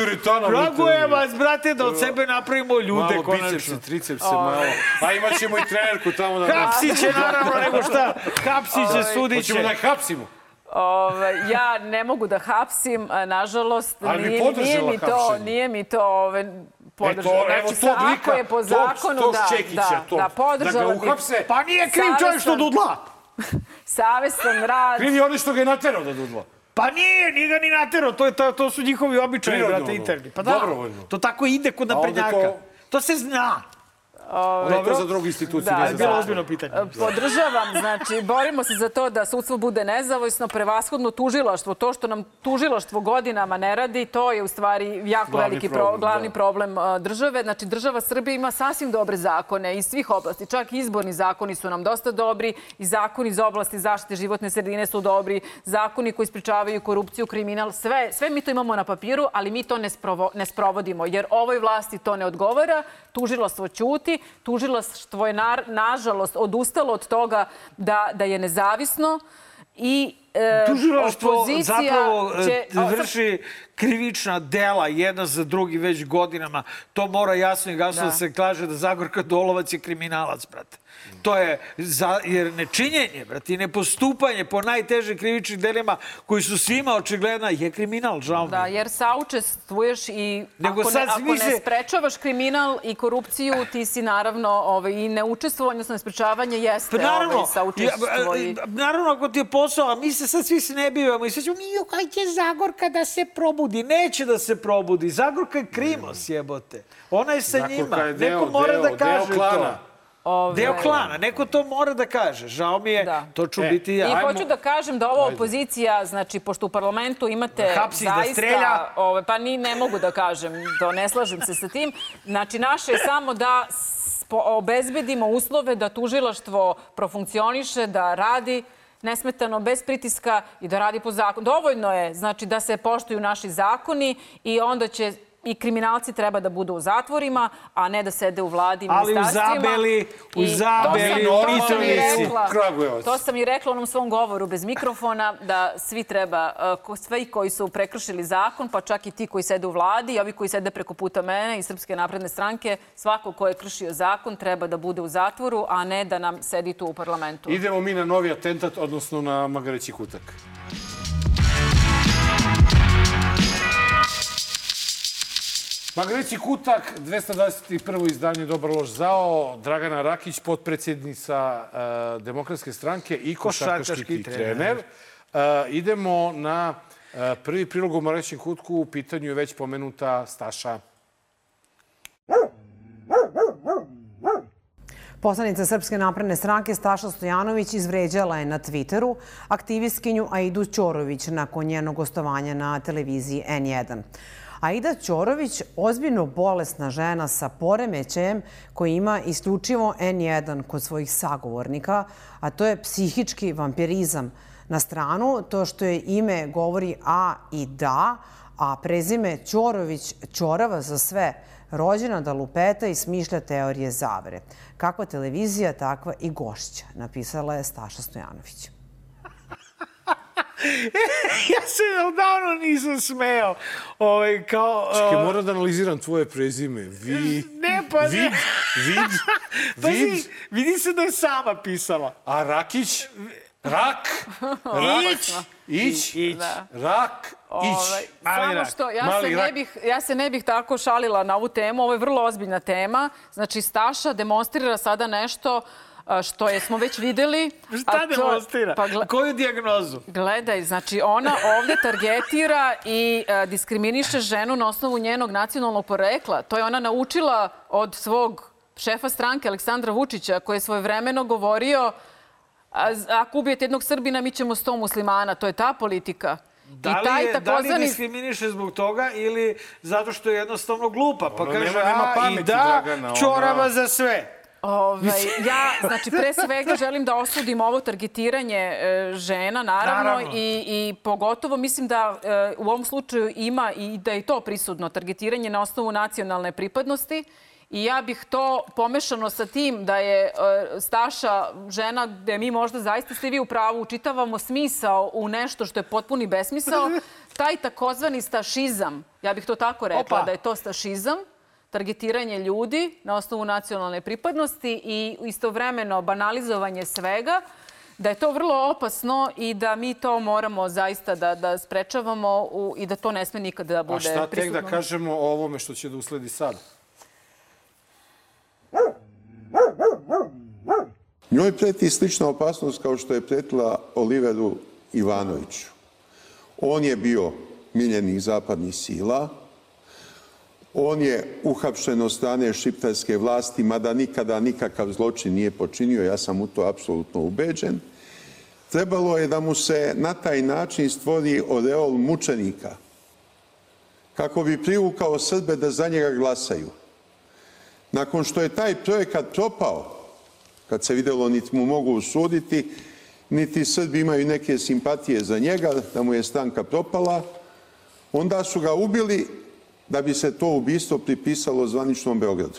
Kragujevac, brate, da od sebe napravimo ljude, Malo konačno. bicepsi, tricepse, malo. A imat ćemo i trenerku tamo da... Hapsit će, naravno, nego šta. Hapsit će, sudit će. Hoćemo da je hapsimo. Ove, ja ne mogu da hapsim, nažalost, Ali nije, podržala nije mi to, nije mi to ove, podržalo. Eto, evo Znači, tog sa- lika, ako je po tog- zakonu, tog da, Šćekića, da, tog. da, Da podržala ga bih. uhapse. Pa nije kriv čovjek što dudla. (laughs) Savestan rad. Kriv je oni što ga je naterao da dudla. Pa nije, nije ga ni naterao, to, je, to, to su njihovi običaji, brate, interni. Pa da, Dobrovoljno. to tako ide kod naprednjaka. to- To se zna. Ono je to za drugu instituciju. Da, je za bilo ozbiljno pitanje. Podržavam, znači, borimo se za to da sudstvo bude nezavisno, prevashodno tužilaštvo. To što nam tužilaštvo godinama ne radi, to je u stvari jako Glavni veliki problem, pro, glavni da. problem uh, države. Znači, država Srbije ima sasvim dobre zakone iz svih oblasti. Čak i izborni zakoni su nam dosta dobri i zakoni iz oblasti zaštite životne sredine su dobri, zakoni koji spričavaju korupciju, kriminal, sve, sve mi to imamo na papiru, ali mi to ne, sprovo, ne sprovodimo, jer ovoj vlasti to ne odgovara, tužilaštvo ćuti, tužilaštvo je na, nažalost odustalo od toga da, da je nezavisno i e, Tužilaštvo zapravo e, će... vrši krivična dela jedna za drugi već godinama. To mora jasno i gasno da, Da. se kaže da Zagorka Dolovac je kriminalac, brate. To je, za, jer nečinjenje, brate, i nepostupanje po najtežim krivičnim delima koji su svima očigledna je kriminal, žao mi. Da, jer saučestvuješ i Nego ako, ne, ako ne se- sprečavaš kriminal i korupciju, ti si naravno ovaj, i neučestvovanje, odnosno nesprečavanje jeste Pa naravno, ovaj, saučestvo. i... naravno ako ti je posao, a mi se sad svi se ne bivamo i sve ćemo, mi kaj će Zagorka da se probudi. Neće da se probudi. Zagorka je krimos, jebote. Ona je sa Zagorka njima. je deo- Neko mora deo- da deo kaže klana. to. Ove, Deo klana, neko to mora da kaže. Žao mi je, Da. to ću E, biti I ja. hoću da kažem da ova opozicija, znači, pošto u parlamentu imate Hapsi da zaista... strelja. Ove, pa ni ne mogu da kažem, to ne slažem se sa tim. Znači, naše je samo da obezbedimo uslove da tužilaštvo profunkcioniše, da radi nesmetano, bez pritiska i da radi po zakonu. Dovoljno je, znači, da se poštuju naši zakoni i onda će i kriminalci treba da budu u zatvorima, a ne da sede u vladi i Ali u. Zabeli, u Zabeli, to sam- u to sam i Mitrovici. Kragujevac. To sam i rekla u onom svom govoru bez mikrofona, da svi treba, ko- svi koji su prekršili zakon, pa čak i ti koji sede u vladi, i ovi koji sede preko puta mene i Srpske napredne stranke, svako ko je kršio zakon treba da bude u zatvoru, a ne da nam sedi tu u parlamentu. Idemo mi na novi atentat, odnosno na Magareći kutak. Magareći kutak, 221. izdanje Dobar loš zao, Dragana Rakić, potpredsjednica uh, Demokratske stranke i košarkaški trener. Uh, idemo na uh, prvi prilog u Magarećem kutku, u pitanju je već pomenuta Staša. Poslanica Srpske napredne stranke Staša Stojanović izvređala je na Twitteru aktivistkinju Aidu Ćorović nakon njenog gostovanja na televiziji N1. Aida Ćorović, ozbiljno bolesna žena sa poremećajem koji ima isključivo N1 kod svojih sagovornika, a to je psihički vampirizam. Na stranu to što je ime govori A i da, a prezime Ćorović Ćorava za sve, rođena da lupeta i smišlja teorije zavere. Kakva televizija, takva i gošća, napisala je Staša Stojanović. (laughs) ja se odavno nisam smeo. Ovaj, kao, Čekaj, uh, moram da analiziram tvoje prezime. Vi... Ne, pa ne. Vid, vid, (laughs) Pazi, vid, vidi se da je sama pisala. a Rakić, rak, Ić. ić, Ić. Da. rak, Ovaj, ić. Mali samo rak. što ja Mali se, rak. ne bih, ja se ne bih tako šalila na ovu temu. Ovo je vrlo ozbiljna tema. Znači, Staša demonstrira sada nešto a, što je, smo već videli. (laughs) Šta a to- demonstrira? Pa, gle- Koju dijagnozu? Gledaj, znači ona ovde targetira i e, diskriminiše ženu na osnovu njenog nacionalnog porekla. To je ona naučila od svog šefa stranke Aleksandra Vučića koji je svojevremeno govorio a, ako ubijete jednog Srbina mi ćemo sto muslimana. To je ta politika. Da I li, taj je, da li takozvani diskriminiše zbog toga ili zato što je jednostavno glupa? Pa Ono kaže, nema- nema a, i pameti, da, Dragana, ona- čorava za sve. Ovaj, ja, znači, pre svega želim da osudim ovo targetiranje e, žena, naravno, Naravno. I, i pogotovo mislim da e, u ovom slučaju ima i da je to prisutno, targetiranje na osnovu nacionalne pripadnosti. I ja bih to pomešano sa tim da je e, Staša žena gde mi možda zaista ste vi u pravu, učitavamo smisao u nešto što je potpuni besmisao, (laughs) taj takozvani stašizam, ja bih to tako rekla, Opa. da je to stašizam, targetiranje ljudi na osnovu nacionalne pripadnosti i istovremeno banalizovanje svega, da je to vrlo opasno i da mi to moramo zaista da, da sprečavamo u, i da to ne sme nikada da bude A šta tek prisutno. da kažemo o ovome što će da usledi sad? Njoj preti slična opasnost kao što je pretila Oliveru Ivanoviću. On je bio miljenih zapadnih sila, on je uhapšen od strane šiptarske vlasti, mada nikada nikakav zločin nije počinio, ja sam u to apsolutno ubeđen. Trebalo je da mu se na taj način stvori oreol mučenika, kako bi privukao Srbe da za njega glasaju. Nakon što je taj projekat propao, kad se videlo niti mu mogu usuditi, niti Srbi imaju neke simpatije za njega, da mu je stranka propala, onda su ga ubili da bi se to ubistvo pripisalo zvaničnom Beogradu.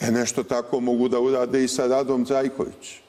E nešto tako mogu da urade i sa Radom Trajković.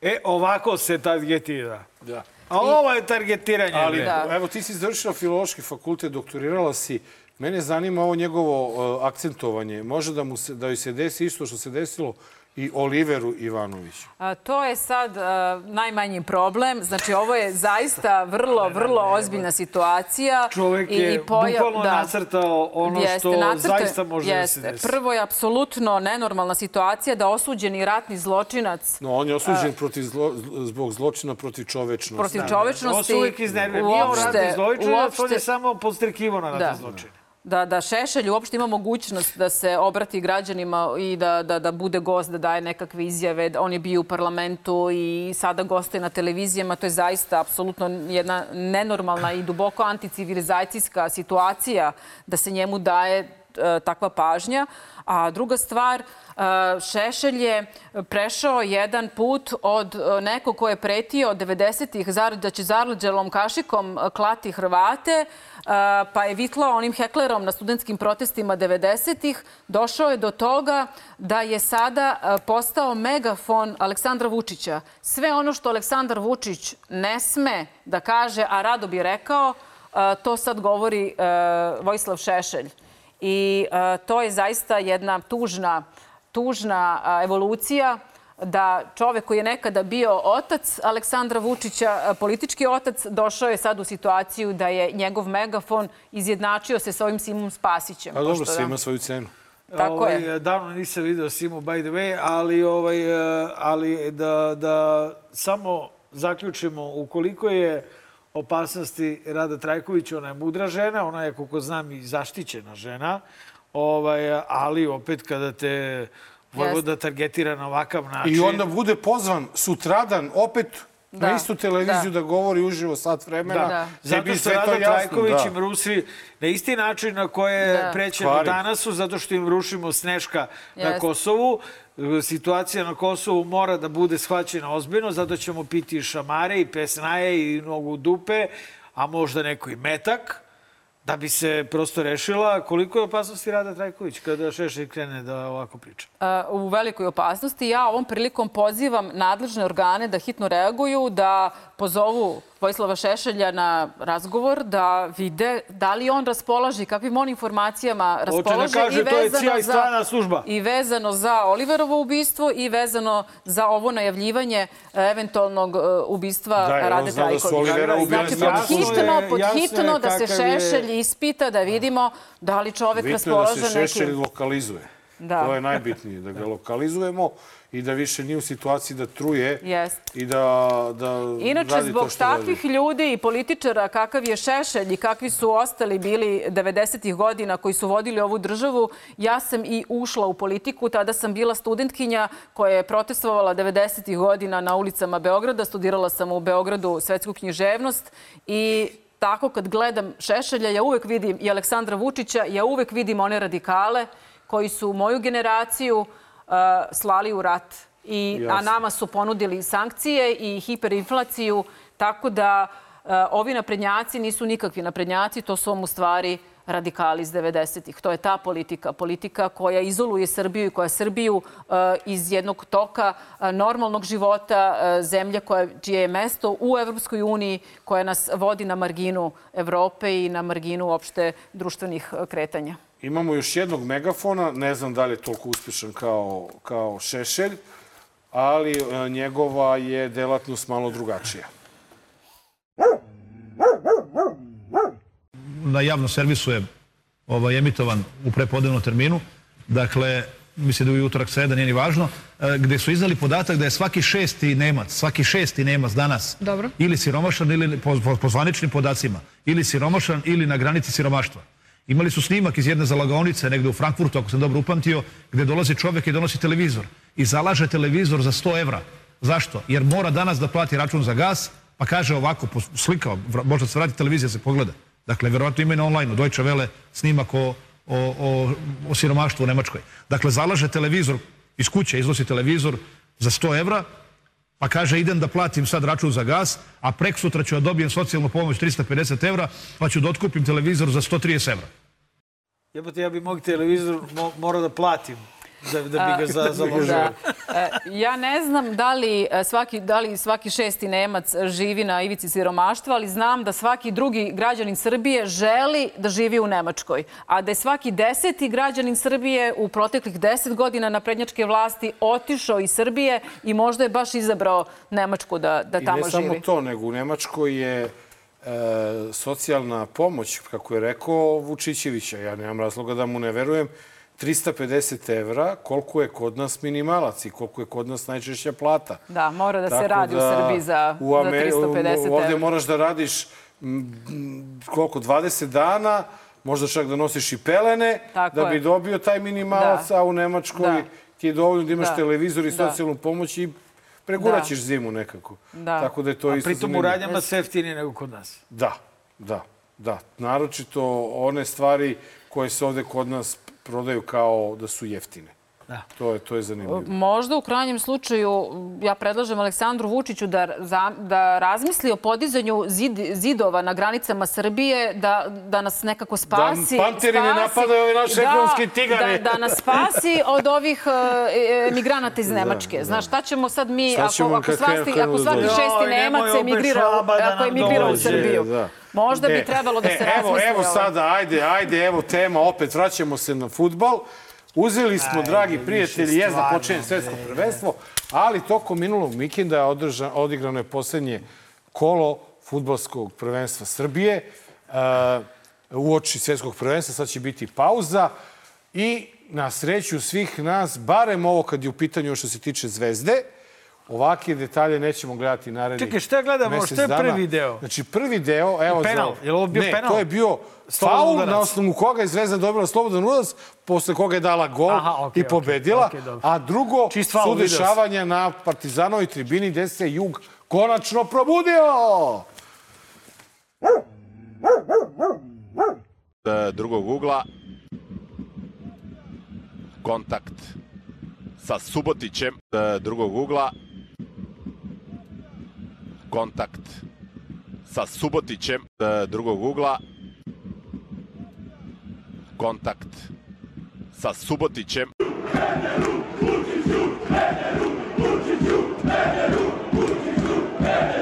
E, ovako se targetira. Da. A ovo je targetiranje. Ali, bre. evo, ti si završila filološki fakultet, doktorirala si. Mene zanima ovo njegovo uh, akcentovanje. Može da, mu se, da joj se desi isto što se desilo i Oliveru Ivanoviću. A, to je sad a, najmanji problem. Znači, ovo je zaista vrlo, vrlo ozbiljna situacija. Čovek I- je i pojav- bukvalno nacrtao ono što nacrtao- zaista može da se jeste. desi. Prvo je apsolutno nenormalna situacija da osuđeni ratni zločinac No, on je osuđen protiv zlo, zbog zločina protiv čovečnosti. protiv čovečnosti. On se uvijek iznervira. Nije on uopšte- ratni zločinac, on je uopšte- samo podstrekivo na ratni Da. zločin. Da, da Šešelj uopšte ima mogućnost da se obrati građanima i da, da, da bude gost, da daje nekakve izjave. On je bio u parlamentu i sada goste na televizijama. To je zaista apsolutno jedna nenormalna i duboko anticivilizacijska situacija da se njemu daje e, takva pažnja. A druga stvar, e, Šešelj je prešao jedan put od e, nekog ko je pretio 90-ih zar- da će zarđelom kašikom klati Hrvate, pa je vitlao onim heklerom na studentskim protestima 90-ih, došao je do toga da je sada postao megafon Aleksandra Vučića. Sve ono što Aleksandar Vučić ne sme da kaže, a rado bi rekao, to sad govori Vojislav Šešelj. I to je zaista jedna tužna, tužna evolucija da čovek koji je nekada bio otac Aleksandra Vučića, politički otac, došao je sad u situaciju da je njegov megafon izjednačio se sa ovim Simom Spasićem. Pa dobro, sve da- ima svoju cenu. Tako ovaj, je. Davno nisam video Simu, by the way, ali, ovaj, eh, ali da, da samo zaključimo, ukoliko je opasnosti Rada Trajković, ona je mudra žena, ona je, koliko znam, i zaštićena žena, ovaj, ali opet kada te Vojvoda targetira na ovakav način... I onda bude pozvan sutradan opet Da. na istu televiziju da, govori uživo sat vremena. Da. Da. Zato što Rado Trajković da. im rusi na isti način na koje je Da. prećeno Kvari. danas su, zato što im rušimo Sneška na Jeste. Kosovu. Situacija na Kosovu mora da bude shvaćena ozbiljno, zato ćemo piti i šamare i pesnaje i nogu dupe, a možda neko i metak, da bi se prosto rešila koliko je opasnosti Rada Trajković kada Šešelj krene da ovako priča. a, u velikoj opasnosti. Ja ovom prilikom pozivam nadležne organe da hitno reaguju, da pozovu Vojislava Šešelja na razgovor, da vide da li on raspolaže i kakvim on informacijama da raspolaže. kaže, i vezano za- služba. I vezano za Oliverovo ubistvo i vezano za ovo najavljivanje e, eventualnog e, ubistva Da, Rade da Trajkovića. Znači, strana pod služba. hitno, pod Jasno je hitno da se kakav je- Šešelj ispita, da vidimo da li čovek Bitno da raspolaže se Šešelj nekim... lokalizuje. Da. To je najbitnije, da ga lokalizujemo i da više nije u situaciji da truje Jest. i da, da Inače, radi zbog to što radi. takvih ljudi i političara kakav je Šešelj i kakvi su ostali bili 90. godina koji su vodili ovu državu, ja sam i ušla u politiku. Tada sam bila studentkinja koja je protestovala 90. godina na ulicama Beograda. Studirala sam u Beogradu svetsku književnost i tako kad gledam Šešelja, ja uvek vidim i Aleksandra Vučića, ja uvek vidim one radikale koji su moju generaciju slali u rat. I, a nama su ponudili sankcije i hiperinflaciju, tako da uh, ovi naprednjaci nisu nikakvi naprednjaci, to su vam u stvari radikali iz 90-ih. To je ta politika, politika koja izoluje Srbiju i koja Srbiju uh, iz jednog toka uh, normalnog života, uh, zemlja koja, čije je mesto u Evropskoj uniji, koja nas vodi na marginu Evrope i na marginu opšte društvenih uh, kretanja. Imamo još jednog megafona, ne znam da li je toliko uspešan kao, kao Šešelj, ali e, njegova je delatnost malo drugačija. na javnom servisu je ovaj, emitovan u prepodnevnom terminu. Dakle, mislim da je utorak sreda, nije ni važno, e, gde su izdali podatak da je svaki šesti Nemac, svaki šesti Nemac danas Dobro. ili siromašan ili po, po, po zvaničnim podacima, ili siromašan ili na granici siromaštva. Imali su snimak iz jedne zalagaonice negde u Frankfurtu, ako sam dobro upamtio, gde dolazi čovek i donosi televizor i zalaže televizor za 100 evra. Zašto? Jer mora danas da plati račun za gas, pa kaže ovako, po- slika, vra- možda se vrati televizija, se pogleda. Dakle, verovatno ima i na online-u, Deutsche Welle snimak o, o, o, o siromaštvu u Nemačkoj. Dakle, zalaže televizor, iz kuće iznosi televizor za 100 evra, pa kaže idem da platim sad račun za gas, a prek sutra ću da dobijem socijalnu pomoć 350 evra, pa ću da otkupim televizor za 130 evra. Jebote, ja bi mog televizor mo morao da platim da, da bi ga za. Da. E, Ja ne znam da li, e, svaki, da li svaki šesti Nemac živi na ivici siromaštva, ali znam da svaki drugi građanin Srbije želi da živi u Nemačkoj. A da je svaki deseti građanin Srbije u proteklih deset godina na prednjačke vlasti otišao iz Srbije i možda je baš izabrao Nemačku da, da I tamo ne samo živi. to, nego u Nemačkoj je e, socijalna pomoć, kako je rekao Vučićevića, ja nemam razloga da mu ne verujem, 350 evra, koliko je kod nas minimalac i koliko je kod nas najčešća plata. Da, mora da se Tako radi u Srbiji za, u za Amer- 350 Ovde evra. moraš da radiš m, koliko, 20 dana, možda čak da nosiš i pelene, Tako da je. bi dobio taj minimalac, Da. a u Nemačkoj Da. ti je dovoljno da imaš Da. televizor i Da. socijalnu pomoć i preguraćeš Da. zimu nekako. Da. Tako da je to A isto pritom u radnjama sve jeftinije nego kod nas. Da, da, da. Naročito one stvari koje se ovde kod nas prodaju kao da su jeftine. Da. To je, to je zanimljivo. Možda u krajnjem slučaju ja predlažem Aleksandru Vučiću da, za- da razmisli o podizanju zid, zidova na granicama Srbije, da, da nas nekako spasi. Da panteri ne napadaju ove naše ekonomske tigane. Da, da nas spasi od ovih uh, migranata iz Nemačke. Znaš, šta ćemo sad mi, Šta ako, ćemo ako, kad svaki, krenu ako da svaki šesti Nemac emigrira, da ako emigrira u Srbiju. Da. Možda bi E, trebalo da e, se evo, razmisli. Evo o- sada, ajde, ajde, evo tema, opet vraćamo se na futbal. Uzeli smo, Ajde, dragi prijatelji, da stvarno, počinje svetsko prvenstvo, ali tokom minulog vikenda je održan, odigrano je poslednje kolo futbolskog prvenstva Srbije. Uh, uoči svetskog prvenstva sad će biti pauza i na sreću svih nas, barem ovo kad je u pitanju što se tiče zvezde, Ovakve detalje nećemo gledati narednih Čekaj, šta gledamo? Šta je dana. prvi deo? Znači, prvi deo, evo... Penal. za- Je li ovo bio ne, penal? to je bio faul na osnovu koga je Zvezda dobila slobodan udarac, posle koga je dala gol Aha, okej, i pobedila. okej, dobro. a drugo su dešavanja na Partizanovoj tribini gde se Jug konačno probudio. e, drugog ugla. Kontakt sa Subotićem e, drugog ugla kontakt sa Subotićem e, drugog ugla. Kontakt sa Subotićem. Pederu, Vučiću, Pederu, Vučiću, Pederu, Vučiću, Pederu.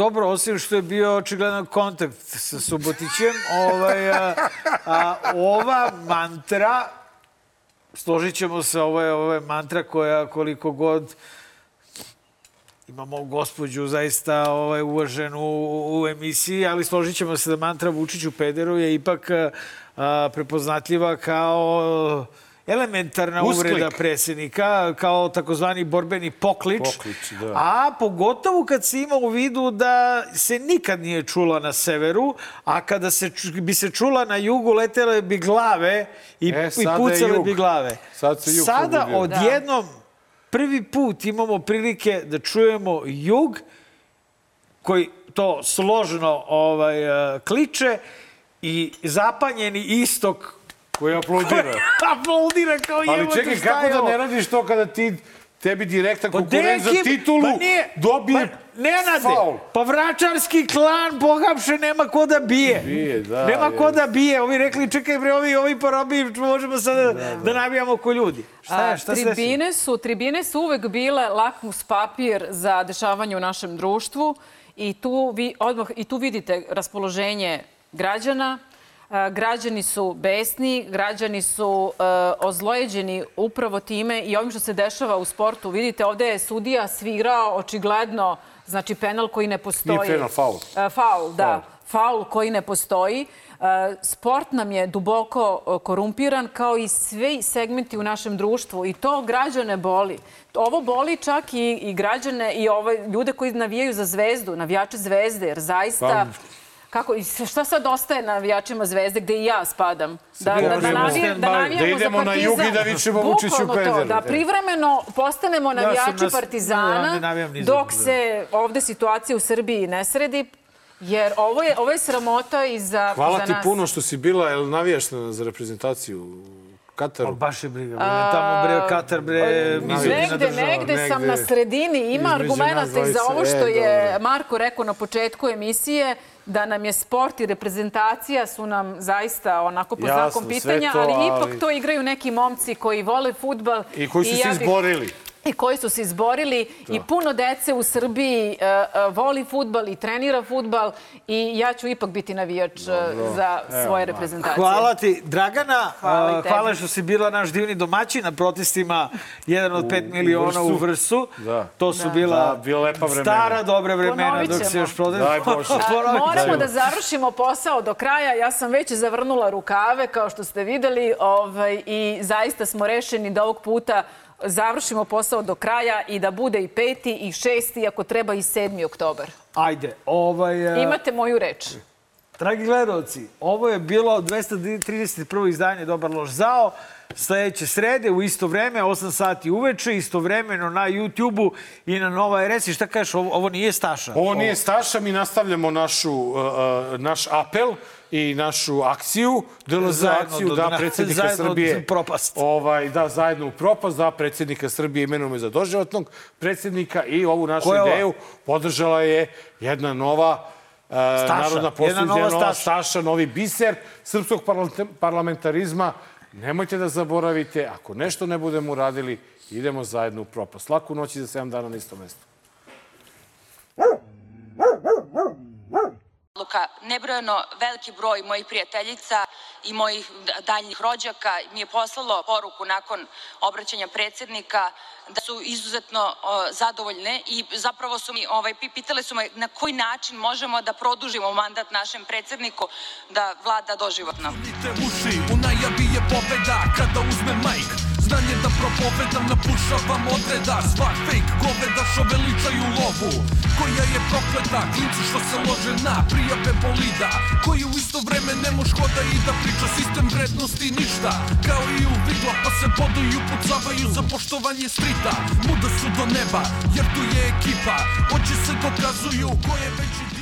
Dobro, osim što je bio očigledan kontakt sa Subotićem. (laughs) Ovaj, a, a, ova mantra, složit ćemo se, ovo je, ovo je mantra koja koliko god imamo gospođu zaista ovaj, uvaženu u, u emisiji, ali složit ćemo se da mantra Vučiću Pederu je ipak a, prepoznatljiva kao elementarna Usklik. uvreda predsjednika, kao takozvani borbeni poklič. Poklič, da. A pogotovo kad se ima u vidu da se nikad nije čula na severu, a kada se, bi se čula na jugu, letele bi glave i, E, i pucale bi glave. Sad se jug Sada odjednom prvi put imamo prilike da čujemo jug koji to složno ovaj, eh, kliče i zapanjeni istok Koji aplaudira. aplaudira kao Ali jebote, čekaj, šta kako da ne radiš to kada ti tebi direktan Pa konkurent za titulu pa nije, dobije pa, Nenade, faul? pa vračarski klan pohapše nema ko da bije. Bije, da, nema je. ko da bije. Ovi rekli, čekaj bre, ovi, ovi parobi, možemo sada da, da, nabijamo ko ljudi. Šta je, A, šta se desilo? tribine su, tribine su uvek bile lakmus papir za dešavanje u našem društvu i tu, vi, odmah, i tu vidite raspoloženje građana. A, Građani su besni, građani su e, ozlojeđeni upravo time i ovim što se dešava u sportu. Vidite, ovde je sudija svirao očigledno, znači penal koji ne postoji. Nije penal, faul. E, faul, da. Faul koji ne postoji. E, Sport nam je duboko e, korumpiran kao i svi segmenti u našem društvu i to građane boli. Ovo boli čak i, i građane i ove ljude koji navijaju za zvezdu, navijače zvezde, jer zaista... Pa- Kako, šta sad ostaje navijačima Zvezde, gde i ja spadam? Da, da, da, navijam, da stand-by, navijamo da idemo za na Partizan. jug i da vičemo Vučiću pederu. Da privremeno postanemo navijači Partizana ja za dok se ovde situacija u Srbiji ne sredi, jer ovo je, ovo je sramota i za, Hvala za ti nas. puno što si bila, jel navijaš na- za reprezentaciju u Kataru? Pa baš je briga. bre, Tamo bre, Katar bre, Negde, država. negde sam na sredini. Ima argumenta i za ovo što E, je dobro. Marko rekao na početku emisije, da nam je sport i reprezentacija su nam zaista onako po Jasno, znakom pitanja, to, ali ipak to igraju neki momci koji vole futbal. I koji su se ja bih- izborili. I koji su se izborili i puno dece u Srbiji e, e, voli futbal i trenira futbal i ja ću ipak biti navijač e, za svoje reprezentacije. Hvala ti, Dragana. Hvala hvala što si bila naš divni domaćin na protestima jedan od 5 miliona u Vrsu. Da. To su Da. bila Da, bila lepa vremena. stara dobra vremena dok se još protest... Daj Bože. (laughs) Moramo da završimo posao do kraja. Ja sam već zavrnula rukave, kao što ste videli, ovaj, i zaista smo rešeni da ovog puta završimo posao do kraja i da bude i peti i šesti, ako treba i sedmi oktobar. Ajde, ovaj... a, Imate moju reč. Dragi gledalci, ovo je bilo 231. izdanje Dobar loš zao. Sledeće srede u isto vreme, 8 sati uveče, istovremeno na YouTube-u i na Nova RS. I šta kažeš, ovo, ovo nije Staša? Ovo nije Staša, mi nastavljamo našu, uh, naš apel i našu akciju, DLZ akciju do da predsjednika zajedno Srbije... u propast. Ovaj, da, zajedno u propast, da predsjednika Srbije imenujemo za doživotnog predsjednika i ovu našu Ko je ova? ideju podržala je jedna nova uh, narodna jedna nova Staša. Staša, novi biser srpskog parla- parlamentarizma. Nemojte da zaboravite, ako nešto ne budemo uradili, idemo zajedno u propast. Laku noć i za 7 dana na isto mesto. Odluka. Nebrojeno veliki broj mojih prijateljica i mojih daljnjih rođaka mi je poslalo poruku nakon obraćanja predsjednika da su izuzetno zadovoljne i zapravo su mi ovaj, pi- pitale su me na koji način možemo da produžimo mandat našem predsjedniku da vlada doživotno. Uši, u najavi je pobeda kada uzme majk Znanje da propovedam, napušavam odreda Sva fake goveda što veličaju lovu. Koja je prokleta, klinci što se lože na prijave bolida. Koji u isto vreme ne moš hoda i da priča sistem vrednosti ništa. Kao i u vidla pa se bodu i upucavaju za poštovanje strita. Muda su do neba jer tu je ekipa. Oči se dokazuju ko je veći